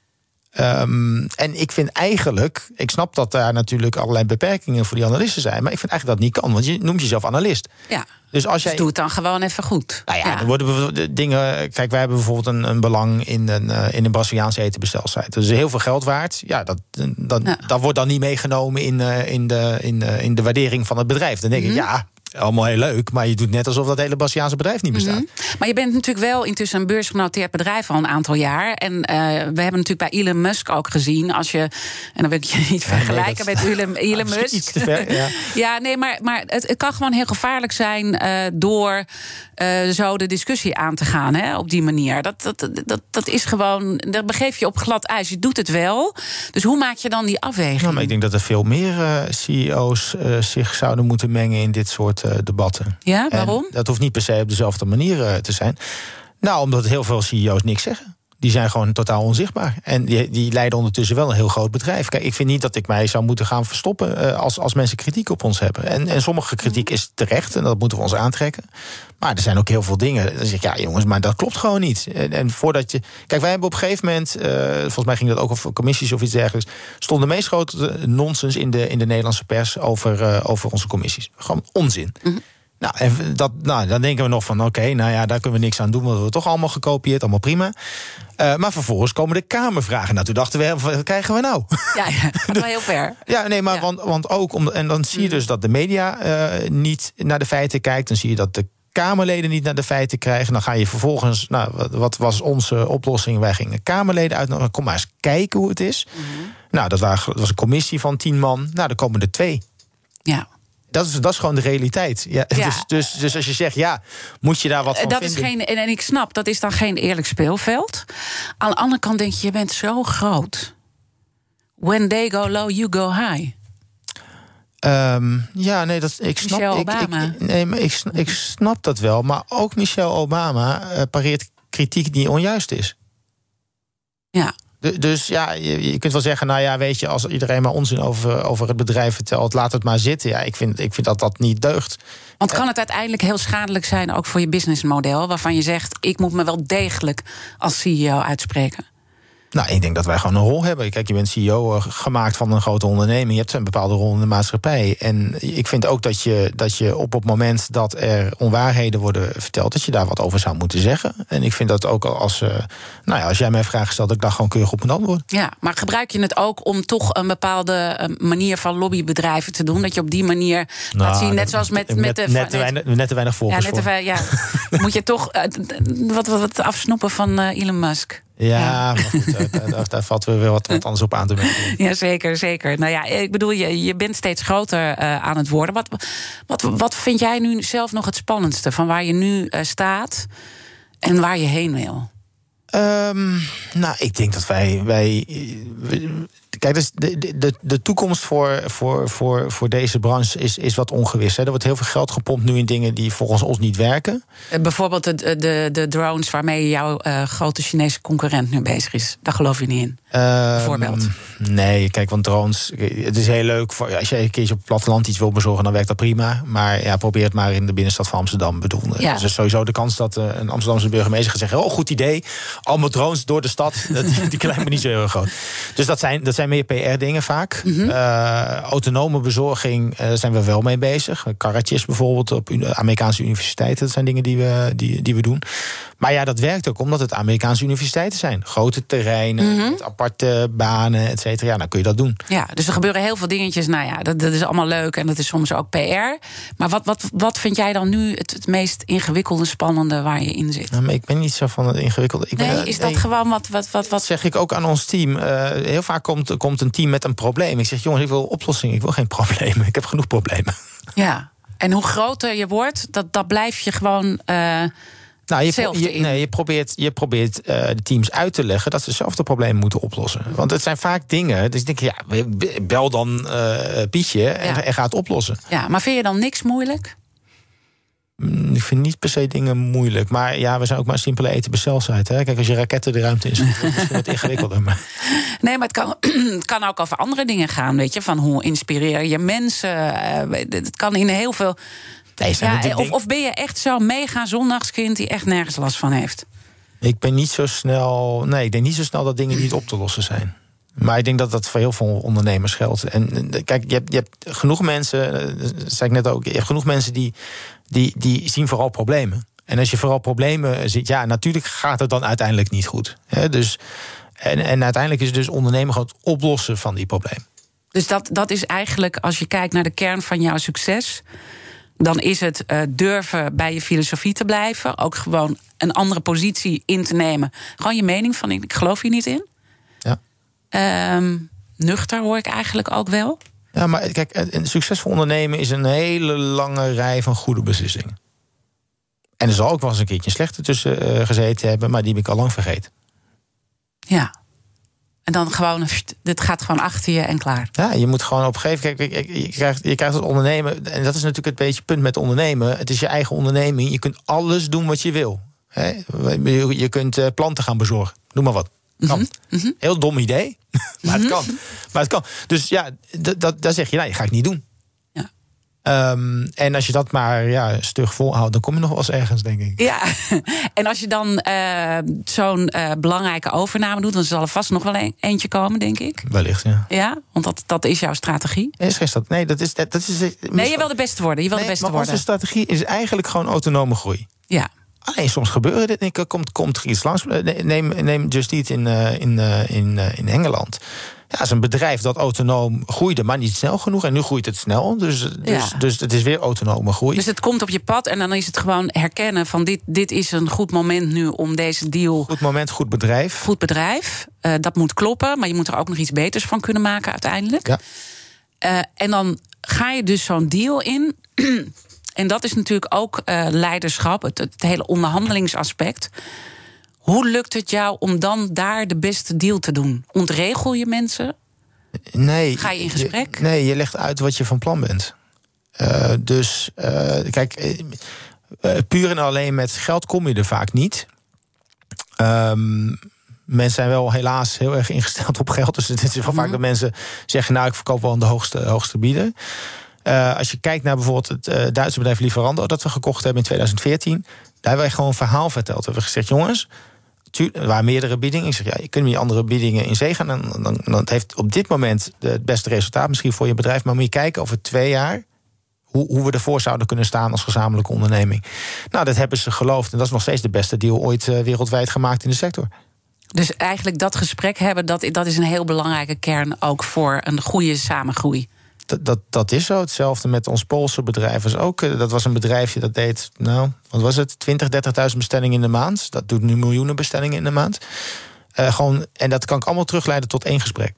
Um, en ik vind eigenlijk, ik snap dat daar natuurlijk allerlei beperkingen voor die analisten zijn, maar ik vind eigenlijk dat niet kan, want je noemt jezelf analist. Ja. Dus als dus jij. doe het dan gewoon even goed. Nou ja, ja. worden we dingen. Kijk, wij hebben bijvoorbeeld een, een belang in een, uh, in een Braziliaanse etenbestelsite. Dat is heel veel geld waard. Ja, dat, dat, dat wordt dan niet meegenomen in, uh, in, de, in, uh, in de waardering van het bedrijf. Dan denk ik, mm -hmm. ja, allemaal heel leuk, maar je doet net alsof dat hele Bastiaanse bedrijf niet bestaat. Mhm. Maar je bent natuurlijk wel intussen een beursgenoteerd bedrijf al een aantal jaar. En uh, we hebben natuurlijk bij Elon Musk ook gezien, als je, en dan wil ik je niet vergelijken met Elon, Elon Musk. Iets te ver, ja. ja, nee, maar, maar het, het kan gewoon heel gevaarlijk zijn uh, door uh, zo de discussie aan te gaan hè, op die manier. Dat, dat, dat, dat is gewoon, dat begeef je op glad ijs. Je doet het wel. Dus hoe maak je dan die afweging? Nou, maar ik denk dat er veel meer CEO's zich zouden moeten mengen in dit soort eh, debatten. Ja, waarom? dat hoeft niet per se op dezelfde manier eh, te zijn. Nou, omdat heel veel CEO's niks zeggen. Die zijn gewoon totaal onzichtbaar. En die, die leiden ondertussen wel een heel groot bedrijf. Kijk, ik vind niet dat ik mij zou moeten gaan verstoppen uh, als, als mensen kritiek op ons hebben. En, en sommige kritiek is terecht en dat moeten we ons aantrekken. Maar er zijn ook heel veel dingen. Dan zeg ik, ja jongens, maar dat klopt gewoon niet. En, en voordat je. Kijk, wij hebben op een gegeven moment, uh, volgens mij ging dat ook over commissies of iets dergelijks. stond de meest grote nonsens in de, in de Nederlandse pers over, uh, over onze commissies. Gewoon onzin. -hmm. Nou, en dat, nou, dan denken we nog van: oké, okay, nou ja, daar kunnen we niks aan doen, want we hebben toch allemaal gekopieerd, allemaal prima. Uh, maar vervolgens komen de Kamervragen. Nou, toen dachten we, wat krijgen we nou? Ja, ja dat wel heel ver. ja, nee, maar ja. Want, want ook, om, en dan zie je dus dat de media uh, niet naar de feiten kijkt. Dan zie je dat de Kamerleden niet naar de feiten krijgen. Dan ga je vervolgens, nou, wat was onze oplossing? Wij gingen Kamerleden uitnodigen. Kom maar eens kijken hoe het is. Mm -hmm. Nou, dat, was een commissie van tien man. Nou, dan komen er twee. Ja. Dat is, dat is gewoon de realiteit. Ja, ja. Dus, dus, dus als je zegt, ja, moet je daar wat van dat vinden? Is geen, en ik snap, dat is dan geen eerlijk speelveld. Aan de andere kant denk je, je bent zo groot. When they go low, you go high. Um, ja, nee, dat, ik snap. Michelle Obama. Ik, nee, maar ik, ik snap dat wel. Maar ook Michelle Obama uh, pareert kritiek die onjuist is. Ja. Dus ja, je, je, kunt wel zeggen, nou ja, weet je, als iedereen maar onzin over, over het bedrijf vertelt, laat het maar zitten. Ja, ik vind, ik vind dat dat niet deugt. Want kan het uiteindelijk heel schadelijk zijn, ook voor je businessmodel, waarvan je zegt, ik moet me wel degelijk als CEO uitspreken? Nou, ik denk dat wij gewoon een rol hebben. Kijk, je bent CEO eh, gemaakt van een grote onderneming. Je hebt een bepaalde rol in de maatschappij. En ik vind ook dat je, dat je op het moment dat er onwaarheden worden verteld, dat je daar wat over zou moeten zeggen. En ik vind dat ook als, uh, nou ja, als jij mij vragen stelt, dat ik daar gewoon keurig op moet antwoorden. Ja, maar gebruik je het ook om toch een bepaalde manier van lobbybedrijven te doen? Dat je op die manier nou, laat zien, net zoals met, met, met de. Net te, weinig, net te weinig volgers. Ja, net te, ja. moet je toch uh, wat, wat, wat afsnoepen van Elon Musk? Ja, maar goed, daar, daar, valt weer wat, wat anders op aan te merken. Ja, zeker, zeker. Nou ja, ik bedoel, je, je bent steeds groter uh, aan het worden. Wat, wat, wat vind jij nu zelf nog het spannendste van waar je nu uh, staat en waar je heen wil? Um, nou, ik denk dat wij. wij Kijk, dus de, de, de toekomst voor, voor, voor, voor deze branche is, is wat ongewis. Hè. Er wordt heel veel geld gepompt nu in dingen die volgens ons niet werken. Eh, bijvoorbeeld de, de, de drones waarmee jouw uh, grote Chinese concurrent nu bezig is. Daar geloof je niet in. Uh, Bijvoorbeeld. Nee, kijk, want drones. Het is heel leuk. Voor, als je een keertje op het platteland iets wil bezorgen, dan werkt dat prima. Maar ja, probeer het maar in de binnenstad van Amsterdam. Bedoel, ja. Dus sowieso de kans dat een Amsterdamse burgemeester gaat zeggen: Oh, goed idee. Allemaal drones door de stad. die, die lijkt me niet zo heel groot. Dus dat zijn, dat zijn meer PR-dingen vaak. Mm -hmm. uh, autonome bezorging uh, zijn we wel mee bezig. Karretjes bijvoorbeeld op Amerikaanse universiteiten. Dat zijn dingen die we, die, die we doen. Maar ja, dat werkt ook omdat het Amerikaanse universiteiten zijn. Grote terreinen, mm -hmm. aparte banen, et cetera. Ja, dan kun je dat doen. Ja, dus er gebeuren heel veel dingetjes. Nou ja, dat, dat is allemaal leuk en dat is soms ook PR. Maar wat, wat, wat vind jij dan nu het, het meest ingewikkelde, spannende waar je in zit? Nou, ik ben niet zo van het ingewikkelde. Ik nee, ben, is dat nee, gewoon wat, wat, wat, wat... zeg ik ook aan ons team. Uh, heel vaak komt, komt een team met een probleem. Ik zeg, jongens, ik wil oplossingen. Ik wil geen problemen. Ik heb genoeg problemen. Ja, en hoe groter je wordt, dat, dat blijf je gewoon... Uh, nou, je, je, nee, je probeert, je probeert uh, de teams uit te leggen dat ze zelf de problemen moeten oplossen. Want het zijn vaak dingen. Dus ik denk, ja, bel dan uh, Pietje en, ja. en ga het oplossen. Ja, maar vind je dan niks moeilijk? Ik vind niet per se dingen moeilijk. Maar ja, we zijn ook maar een simpele eten bestelsuit. Kijk, als je raketten de ruimte in is het wat ingewikkelder. Maar. Nee, maar het kan, het kan ook over andere dingen gaan. Weet je, van hoe inspireer je mensen. Het kan in heel veel. Nee, ja, of, of ben je echt zo'n mega zondagskind die echt nergens last van heeft? Ik ben niet zo snel. Nee, ik denk niet zo snel dat dingen niet op te lossen zijn. Maar ik denk dat dat voor heel veel ondernemers geldt. En kijk, je hebt, je hebt genoeg mensen, dat zei ik net ook, je hebt genoeg mensen die, die, die zien vooral problemen. En als je vooral problemen ziet, ja, natuurlijk gaat het dan uiteindelijk niet goed. dus, en, en uiteindelijk is het dus ondernemen gewoon het oplossen van die problemen. Dus dat, dat is eigenlijk, als je kijkt naar de kern van jouw succes dan is het uh, durven bij je filosofie te blijven. Ook gewoon een andere positie in te nemen. Gewoon je mening van ik geloof hier niet in. Ja. Um, nuchter hoor ik eigenlijk ook wel. Ja, maar kijk, een succesvol ondernemen is een hele lange rij van goede beslissingen. En er zal ook wel eens een keertje een slechte tussen uh, gezeten hebben, maar die heb ik al lang vergeten. Ja. En dan gewoon, dit gaat gewoon achter je en klaar. Ja, je moet gewoon op een gegeven moment. Je krijgt, je krijgt het ondernemen. En dat is natuurlijk het beetje punt met ondernemen. Het is je eigen onderneming. Je kunt alles doen wat je wil. Je kunt eh, planten gaan bezorgen. Noem maar wat. Kan. Mm -hmm. Heel dom idee. maar het kan. Maar het kan. Dus ja, dat, dat zeg je, nou, dat ga ik niet doen. Um, en als je dat maar ja, stug volhoudt, dan kom je nog wel eens ergens, denk ik. Ja, en als je dan uh, zo'n uh, belangrijke overname doet, dan zal er vast nog wel een, eentje komen, denk ik. Wellicht, ja. Ja, want dat, dat is jouw strategie. Nee, is geen strat nee, dat is, dat is, nee, je wil de beste worden. Je wil nee, de beste maar worden. Onze strategie is eigenlijk gewoon autonome groei. Ja. Alleen soms gebeuren dit. Komt, komt er iets langs. Neem, neem Just Eat in, uh, in, in, in Engeland. Ja, het is een bedrijf dat autonoom groeide, maar niet snel genoeg. En nu groeit het snel. Dus, dus, ja. dus het is weer autonome groei. Dus het komt op je pad en dan is het gewoon herkennen van dit, dit is een goed moment nu om deze deal. Goed moment, goed bedrijf. Goed bedrijf. Uh, dat moet kloppen, maar je moet er ook nog iets beters van kunnen maken uiteindelijk. Ja. Uh, en dan ga je dus zo'n deal in. en dat is natuurlijk ook uh, leiderschap, het, het hele onderhandelingsaspect. Hoe lukt het jou om dan daar de beste deal te doen? Ontregel je mensen? Nee. Ga je in gesprek? Je, nee, je legt uit wat je van plan bent. Uh, dus uh, kijk, uh, puur en alleen met geld kom je er vaak niet. Um, mensen zijn wel helaas heel erg ingesteld op geld. Dus het is wel mm -hmm. vaak dat mensen zeggen: Nou, ik verkoop wel aan de hoogste, hoogste bieder. als je kijkt naar bijvoorbeeld het Duitse bedrijf Lieferando, dat we gekocht hebben in 2014, daar hebben wij gewoon een verhaal verteld. We hebben gezegd: Jongens, waren meerdere biedingen. Ik zeg, ja, je kunt met andere biedingen in zee gaan. Dan, dan heeft op dit moment het beste resultaat misschien voor je bedrijf. Maar moet je kijken over twee jaar hoe, hoe we ervoor zouden kunnen staan als gezamenlijke onderneming. Nou, dat hebben ze geloofd. En dat is nog steeds de beste deal ooit uh, wereldwijd gemaakt in de sector. Dus eigenlijk dat gesprek hebben, dat, dat is een heel belangrijke kern ook voor een goede samengroei. Dat, dat, dat, is zo. Hetzelfde met ons Poolse bedrijf. Was ook, dat was een bedrijfje dat deed, nou, wat was het? 20, 30.000 bestellingen in de maand. Dat doet nu miljoenen bestellingen in de maand. gewoon, en dat kan ik allemaal terugleiden tot één gesprek.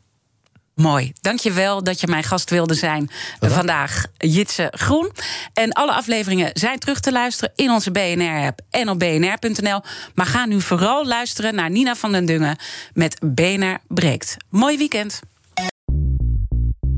Mooi. Dankjewel dat je mijn gast wilde zijn vandaag, Jitse Groen. En alle afleveringen zijn terug te luisteren in onze BNR-app en op bnr.nl. Maar ga nu vooral luisteren naar Nina van den Dungen met BNR Breekt. Mooi weekend.